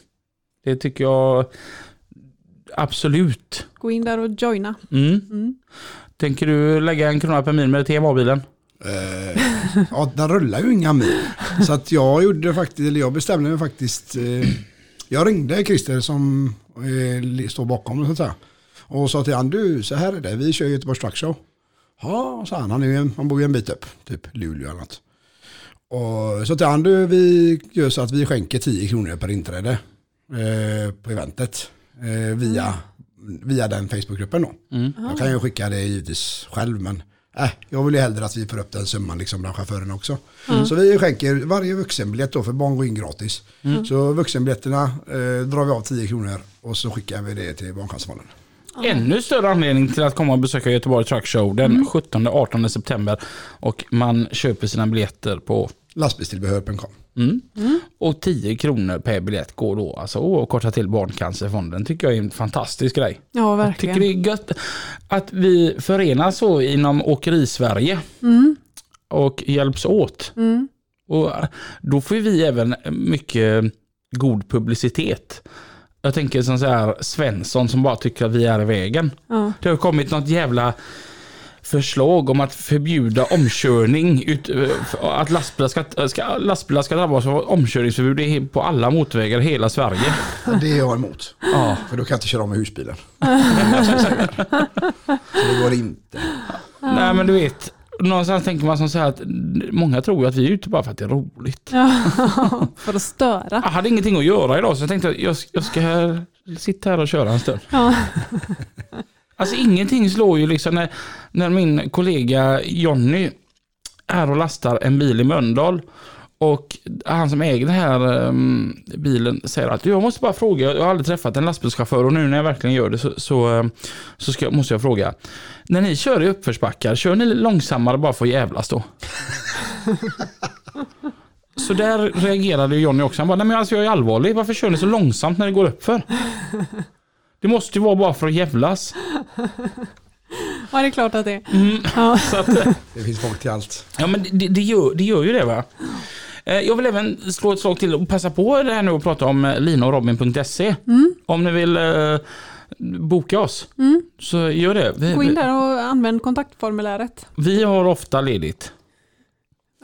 [SPEAKER 1] Det tycker jag absolut.
[SPEAKER 2] Gå in där och joina.
[SPEAKER 1] Mm.
[SPEAKER 2] Mm.
[SPEAKER 1] Tänker du lägga en krona per mil med TMA-bilen?
[SPEAKER 6] Eh, ja, den rullar ju inga mil. Så att jag gjorde faktiskt, eller jag bestämde mig faktiskt. Eh, jag ringde Christer som eh, står bakom det så att säga. Och sa till han, du så här är det, vi kör Göteborgs Truck Show. Ja, sa han, han, är en, han bor ju en bit upp, typ Luleå eller något. Och så till han, du vi gör så att vi skänker 10 kronor per inträde eh, på eventet. Eh, via, via den Facebookgruppen då. Jag kan ju skicka det givetvis själv men äh, jag vill ju hellre att vi får upp den summan liksom bland chaufförerna också. Så vi skänker varje vuxenbiljett då för barn går in gratis. Så vuxenbiljetterna eh, drar vi av 10 kronor och så skickar vi det till Barncancerfonden.
[SPEAKER 1] Ännu större anledning till att komma och besöka Göteborg Truck Show den 17-18 september. Och man köper sina biljetter på
[SPEAKER 6] Lastbilstillbehör.com.
[SPEAKER 1] Mm. Och 10 kronor per biljett går då alltså att korta till Barncancerfonden. tycker jag är en fantastisk grej.
[SPEAKER 2] Ja,
[SPEAKER 1] Jag tycker
[SPEAKER 2] verkligen.
[SPEAKER 1] det är gött att vi förenas så inom åkerisverige
[SPEAKER 2] Mm.
[SPEAKER 1] och hjälps åt.
[SPEAKER 2] Mm.
[SPEAKER 1] Och då får vi även mycket god publicitet. Jag tänker som så här Svensson som bara tycker att vi är i vägen.
[SPEAKER 2] Ja.
[SPEAKER 1] Det har kommit något jävla förslag om att förbjuda omkörning. Ut, att lastbilar ska, ska, lastbilar ska drabbas av omkörningsförbud på alla motorvägar i hela Sverige.
[SPEAKER 6] Det är jag emot.
[SPEAKER 1] Ja.
[SPEAKER 6] För då kan jag inte köra om med husbilen. så det går inte.
[SPEAKER 1] Nej men du vet, någonstans tänker man som så här att många tror ju att vi är ute bara för att det är roligt.
[SPEAKER 2] För att störa.
[SPEAKER 1] Jag hade ingenting att göra idag så jag tänkte att jag, jag ska här, sitta här och köra en stund.
[SPEAKER 2] Ja.
[SPEAKER 1] Alltså ingenting slår ju liksom när, när min kollega Jonny är och lastar en bil i Mölndal och han som äger den här um, bilen säger att jag måste bara fråga, jag har aldrig träffat en lastbilschaufför och nu när jag verkligen gör det så, så, ehm, så ska, måste jag fråga. När ni kör i uppförsbackar, kör ni långsammare bara för att jävlas då? så där reagerade Jonny också. Han bara, nej men alltså jag är allvarlig, varför kör ni så långsamt när det går uppför? Det måste ju vara bara för att jävlas.
[SPEAKER 2] ja, det är klart att det är.
[SPEAKER 1] Mm.
[SPEAKER 2] Ja.
[SPEAKER 1] Så att, eh,
[SPEAKER 6] Det finns folk till allt.
[SPEAKER 1] Ja, men det, det, gör, det gör ju det va. Eh, Jag vill även slå ett slag till och passa på det här nu och prata om eh, linaorobin.se. Om ni vill eh, boka oss, så gör det. Vi,
[SPEAKER 2] Gå in där och använd kontaktformuläret.
[SPEAKER 1] vi har ofta ledigt.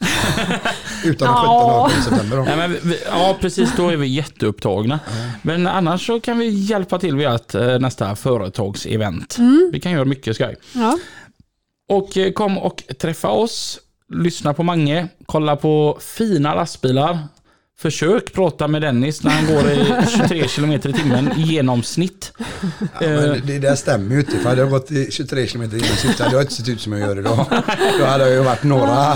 [SPEAKER 6] Utan den
[SPEAKER 2] Ja.
[SPEAKER 6] 17 september. då.
[SPEAKER 1] Nej, men vi- ja, precis. Då är vi jätteupptagna. Men annars så kan vi hjälpa till vid att eh, nästa företagsevent. Vi kan göra mycket skoj.
[SPEAKER 2] Ja.
[SPEAKER 1] Och eh, kom och träffa oss. Lyssna på Mange. Kolla på fina lastbilar. Försök prata med Dennis när han går i 23 km i timmen i genomsnitt.
[SPEAKER 6] Ja, men det där stämmer ju inte. För hade jag gått i 23 km i timmen så hade jag inte sett ut som jag gör idag. Då hade jag ju varit några,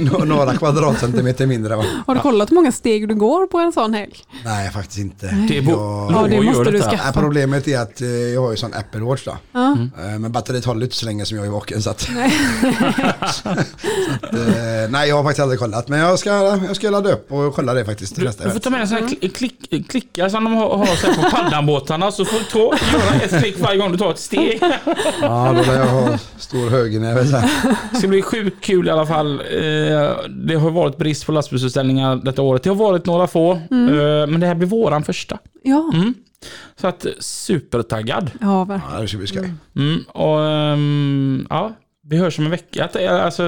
[SPEAKER 6] nå- några kvadratcentimeter mindre.
[SPEAKER 2] Har du kollat hur många steg du går på en sån helg?
[SPEAKER 6] Nej, faktiskt inte.
[SPEAKER 1] Det är
[SPEAKER 6] Jag-
[SPEAKER 2] Ja, det måste du skaffa.
[SPEAKER 6] Problemet är att eh, jag har ju sån Apple Watch då.
[SPEAKER 2] Ja.
[SPEAKER 6] Eh, Men batteriet håller inte så länge som jag är vaken. Så att, så att, eh, nej, jag har faktiskt aldrig kollat. Men jag ska, jag ska ladda upp och kolla det faktiskt till nästa
[SPEAKER 1] Du får ta med en sån här kli- klick, klickar som de har, har så här på paddanbåtarna så får du ta, göra ett klick varje gång du tar ett steg.
[SPEAKER 6] Ja, då lär jag ha stor högernäve sen.
[SPEAKER 1] Det ska bli sjukt kul i alla fall. Eh, Det har varit brist på lastbilsutställningar detta året. Det har varit några få, eh, men det här blir våran första.
[SPEAKER 2] Ja,
[SPEAKER 1] Mm. Så att eh, supertaggad.
[SPEAKER 2] ja verkligen.
[SPEAKER 6] Ja, det ska bli skoj.
[SPEAKER 1] Mm, och ehm, ja, vi hörs om en vecka. Är Alltså,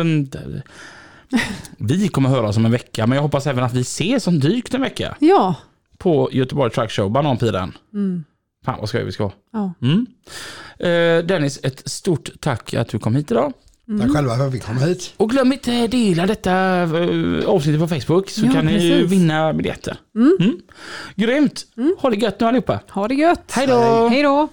[SPEAKER 1] vi kommer höra om en vecka, men jag hoppas även att vi ses som dykt en vecka
[SPEAKER 2] Ja.
[SPEAKER 1] på Göteborg Truck Show, Bananpiren.
[SPEAKER 2] Mm.
[SPEAKER 1] Fan vad skoj vi ska ha.
[SPEAKER 2] ja.
[SPEAKER 1] Mm. Eh, Dennis, ett stort tack att du kom hit idag.
[SPEAKER 6] Tack själva för att vi kom hit.
[SPEAKER 1] Och glöm inte dela detta eh, avsnittet på Facebook så
[SPEAKER 2] Ja,
[SPEAKER 1] kan ni
[SPEAKER 2] precis.
[SPEAKER 1] vinna biljetter. Mm. Grymt! Ha det gött nu allihopa.
[SPEAKER 2] Ha det gött.
[SPEAKER 1] Hej då!
[SPEAKER 2] Hej då.